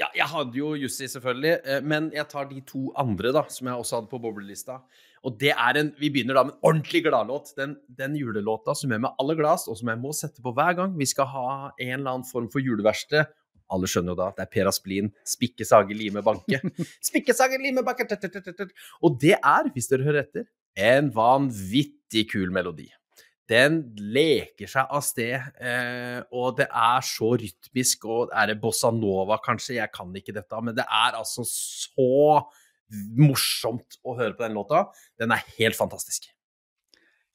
ja, jeg hadde jo Jussi, selvfølgelig, eh, men jeg tar de to andre da, som jeg også hadde på boblelista. Og det er en Vi begynner da med en ordentlig gladlåt. Den, den julelåta som er med aller gladest, og som jeg må sette på hver gang vi skal ha en eller annen form for juleverksted Alle skjønner jo da at det er Per Asplin. Spikke, sage, lime, banke. Spikke, sage, lime, banke. Og det er, hvis dere hører etter, en vanvittig kul melodi. Den leker seg av sted, eh, og det er så rytmisk, og er det bossa nova, kanskje? Jeg kan ikke dette, men det er altså så morsomt å høre på den låta. Den er helt fantastisk.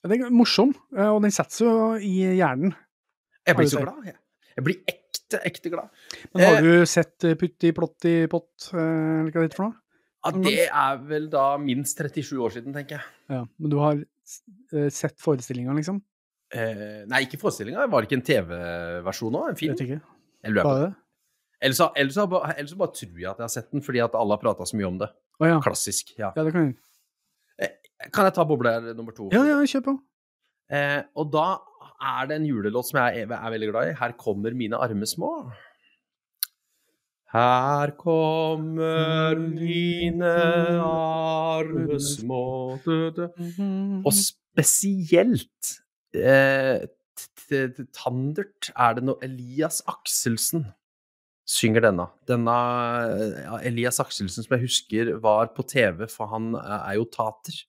Ja, Den er morsom, eh, og den setter jo i hjernen. Jeg blir så glad. Jeg, jeg blir ekte, ekte glad. Men har Eh, du sett eh, Putti Plotti Pott, eh, eller hva det heter for noe? Ja, det er vel da minst 37 år siden, tenker jeg. Ja, men du har sett forestillinga, liksom? Eh, nei, ikke forestillinga. Var det ikke en TV-versjon òg? En film? Vet ikke. Jeg lurer på det. Ellers, så- ellers, ellers bare tror jeg at jeg har sett den, fordi at alle har prata så mye om det. Å ja. Klassisk. Ja. Ja, det kan jeg. Kan jeg ta boble nummer to? Ja, ja, kjør på. Eh, og da er det en julelåt som jeg er, er veldig glad i. Her kommer mine arme små. Her kommer mine arme små du. Og spesielt eh, Tandert er det noe Elias Akselsen synger denne. Denne ja, Elias Akselsen som jeg husker var på TV, for han eh, er jo tater.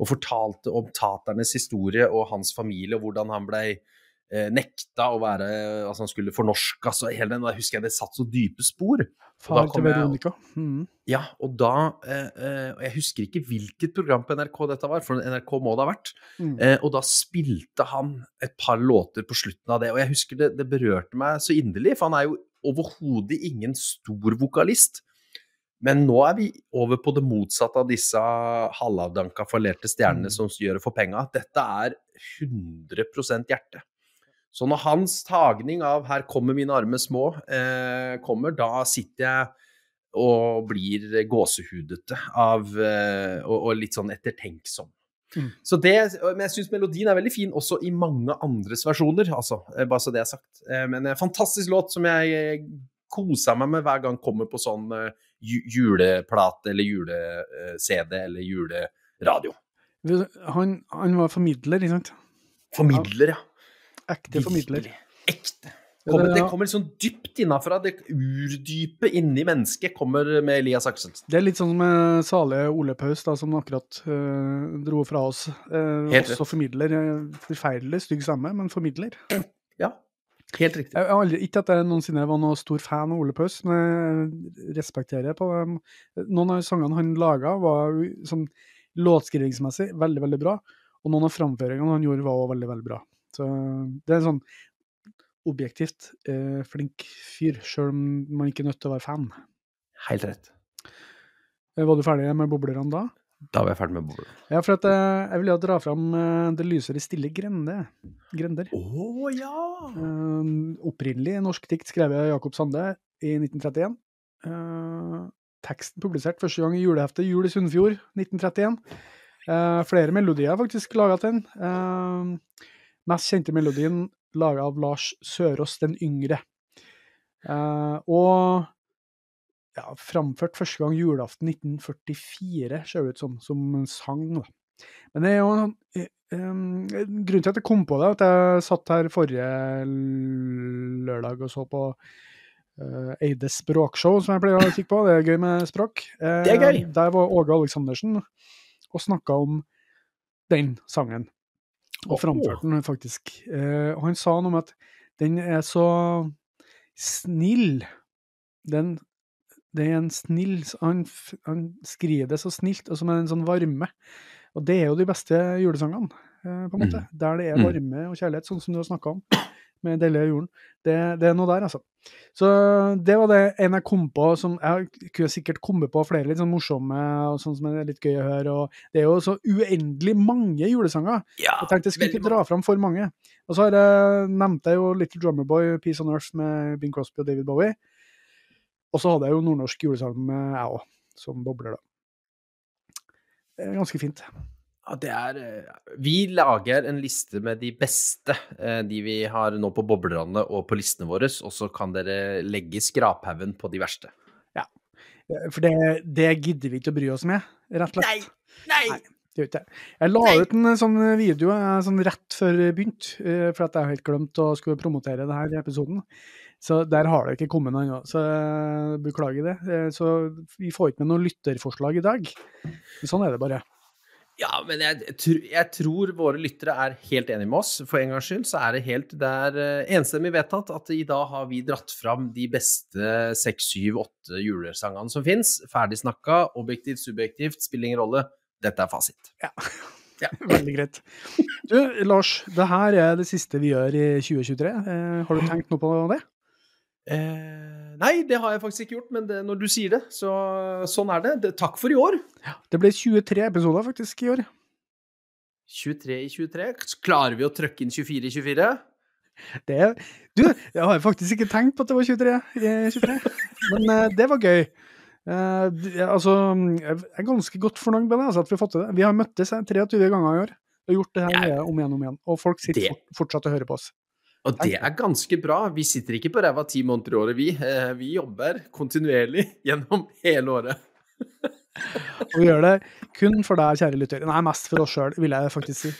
Og fortalte om taternes historie og hans familie, og hvordan han blei eh, nekta å være Altså, han skulle fornorske altså, hele den, Da husker jeg det satt så dype spor. Far til Veronica. Mm. Ja, og da eh, eh, Jeg husker ikke hvilket program på NRK dette var, for NRK må det ha vært. Mm. Eh, og da spilte han et par låter på slutten av det, og jeg husker det, det berørte meg så inderlig, for han er jo overhodet ingen stor vokalist. Men nå er vi over på det motsatte av disse halvavdanka fallerte stjernene Mm. som gjør det for penga. Dette er 100% hjerte. Så når hans tagning av 'Her kommer mine arme små' eh, kommer, da sitter jeg og blir gåsehudete av eh, og, og litt sånn ettertenksom. Mm. Så det, men jeg syns melodien er veldig fin også i mange andres versjoner, altså. eh, Bare så det er sagt. Eh, Men en fantastisk låt som jeg eh, koser meg med hver gang kommer på sånn juleplate eller jule-CD eller juleradio. Han, han var formidler, ikke sant? Formidler, ja. Ekte formidler. Ekte. Kommer, det- kommer sånn dypt innafra. Det urdype inni mennesket kommer med Elias Akselsen. Det er litt sånn med salige Ole Paus, da, som akkurat eh, dro fra oss. Eh, Helt også formidler. eh, forferdelig stygg stemme, men formidler. Ja, helt riktig. Jeg har aldri, ikke at jeg noensinne var noen stor fan av Ole Paus, men jeg respekterer på dem. Noen av sangene han laga, var sånn låtskrivingsmessig veldig, veldig bra. Og noen av framføringene han gjorde, var også veldig, veldig bra. Så det er en sånn objektivt eh, flink fyr, sjøl om man ikke er nødt til å være fan. Helt rett. Eh, Var du ferdig med boblerne da? Da var jeg ferdig med boblerne. Ja, for at, eh, jeg ville dra fram eh, Det lyser i stille grende. grender. Å ja! Eh, opprinnelig norsk dikt skrevet av Jakob Sande i 1931. Eh, teksten publisert første gang i juleheftet Jul i Sunnfjord 1931. Eh, flere melodier faktisk laga til den. Mest kjente melodien laga av Lars Sørås den yngre. Eh, og ja, framført første gang julaften 1944, ser det ut som, som en sang. Da. Men det er jo eh, um, Grunnen til at jeg kom på det, at jeg satt her forrige lørdag og så på uh, Eides språkshow, som jeg pleier å kikke på. Det er gøy med språk. Eh, Det er gøy. Der var Åge Aleksandersen og snakka om den sangen. Og framførte den faktisk. Eh, og han sa noe om at den er så snill. Den, det er en snill han, han skriver det så snilt, og som en sånn varme. Og det er jo de beste julesangene, på en måte. Der det er Mm. varme og kjærlighet, sånn som du har snakka om. Med 'Deilige jorden'. Det, det er noe der, altså. Så det var det en jeg kom på som Jeg kunne sikkert kommet på flere litt sånn morsomme og sånn som er litt gøy å høre. og Det er jo så uendelig mange julesanger. Ja, Jeg tenkte jeg skulle ikke dra fram for mange. Og så har jeg nevnt jeg jo Little Drummer Boy, Peace on Earth med Bing Crosby og David Bowie. Og så hadde jeg jo nordnorsk julesang med jeg òg, som bobler, da. Det er ganske fint. Ja, det er eh, Vi lager en liste med de beste, eh, de vi har nå på boblerne og på listene våre, og så kan dere legge i skraphaugen på de verste. Ja. For det, det gidder vi ikke å bry oss med, rett og slett. Nei! Nei. Det gjør ikke jeg. Jeg la Nei. ut en sånn video eh, sånn rett før vi begynte, eh, for at jeg har helt glemt å skulle promotere det her i episoden. Så der har det ikke kommet noe ennå. Så eh, beklager det. Eh, Så vi får ikke med noe lytterforslag i dag. Sånn er det bare. Ja, men jeg, jeg tror våre lyttere er helt enige med oss. For en gangs skyld så er det helt Det er eh, enstemmig vedtatt at i dag har vi dratt fram de beste seks, syv, åtte julesangene som fins. Ferdig snakka, objektivt, subjektivt, spiller ingen rolle. Dette er fasit. Ja, Veldig greit. Du, Lars, det her er det siste vi gjør i 2023. Eh, har du tenkt noe på det? Eh, nei, det har jeg faktisk ikke gjort, men det, når du sier det, så sånn er det. det. Takk for i år. Det ble 23 episoder faktisk i år. 23 i 23. Klarer vi å trykke inn 24 i 24? Det, du, jeg har faktisk ikke tenkt på at det var 23, i 23. men eh, det var gøy. Eh, altså, jeg er ganske godt fornøyd med det, altså, at vi har fått til det. Vi har møttes eh, 23 ganger i år og gjort det her Ja. om igjen og om igjen. Og folk sitter Det- fortsatt og hører på oss. Og det er ganske bra. Vi sitter ikke på ræva ti måneder i året, vi. Eh, Vi jobber kontinuerlig gjennom hele året. Og vi gjør det kun for deg, kjære lytter. Nei, mest for oss sjøl, vil jeg faktisk si.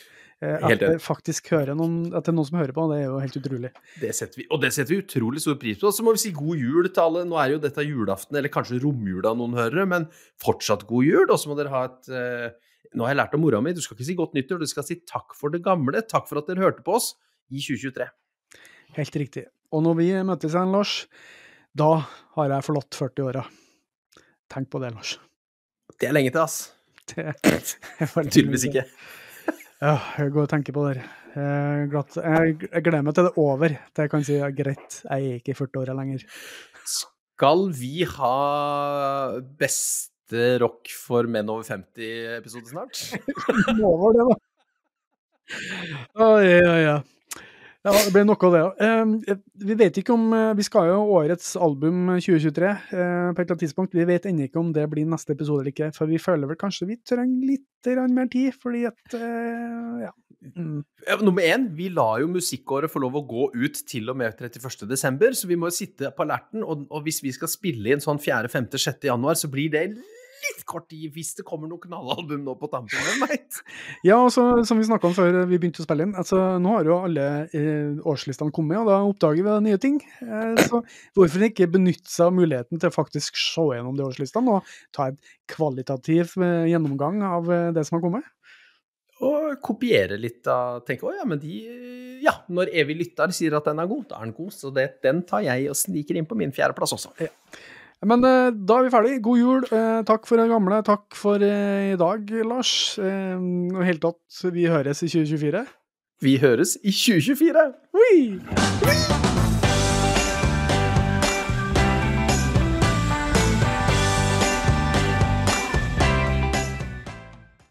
Eh, At det faktisk hører noen, at det er noen som hører på, det er jo helt utrolig. Det setter vi, og det setter vi utrolig stor pris på. Og så må vi si god jul til alle. Nå er jo dette julaften, eller kanskje romjula noen hører, men fortsatt god jul. Og så må dere ha et eh, Nå har jeg lært av mora mi, du skal ikke si godt nyttår, du skal si takk for det gamle. Takk for at dere hørte på oss i 2023. Helt riktig. Og når vi møtes igjen, Lars, da har jeg forlatt 40-åra. Tenk på det, Lars. Det er lenge til, ass. Det Tydeligvis ikke. Ja, jeg går og tenker på det. Jeg, er glatt, jeg, jeg gleder meg til det er over, til jeg kan si ja, greit, jeg er ikke i 40-åra lenger. Skal vi ha beste rock for menn over 50-episode snart? Over det, da. Oi, ja, oi. Ja, det ble noe av det òg. vi vet ikke om eh, Vi skal jo årets album 2023 eh, på et eller annet tidspunkt. Vi vet ennå ikke om det blir neste episode eller ikke, for vi føler vel kanskje vi trenger litt mer tid, fordi at eh, Ja. Mm. Ja, Nummer én, vi lar jo musikkåret få lov å gå ut til og med 31. desember, så vi må jo sitte på alerten, og, og hvis vi skal spille inn sånn 4., 5., 6. januar, så blir det litt kort tid hvis det kommer noe knallalbum nå på tampen. Hvem vet? Ja, og så, som vi snakka om før vi begynte å spille inn, altså nå har jo alle eh, årslistene kommet, og da oppdager vi nye ting. Eh, så hvorfor ikke benytte seg av muligheten til å faktisk se gjennom de årslistene og ta en kvalitativ eh, gjennomgang av eh, det som har kommet? Og kopiere litt av Tenke å ja, men de Ja, når evig lytter sier at den er god, da er den god, så det, den tar jeg og sniker inn på min fjerdeplass også. Men eh, da er vi ferdig. God jul. Eh, takk for det gamle. Takk for eh, i dag, Lars. Eh, og helt tatt, vi høres i 2024. Vi høres i 2024! Oi!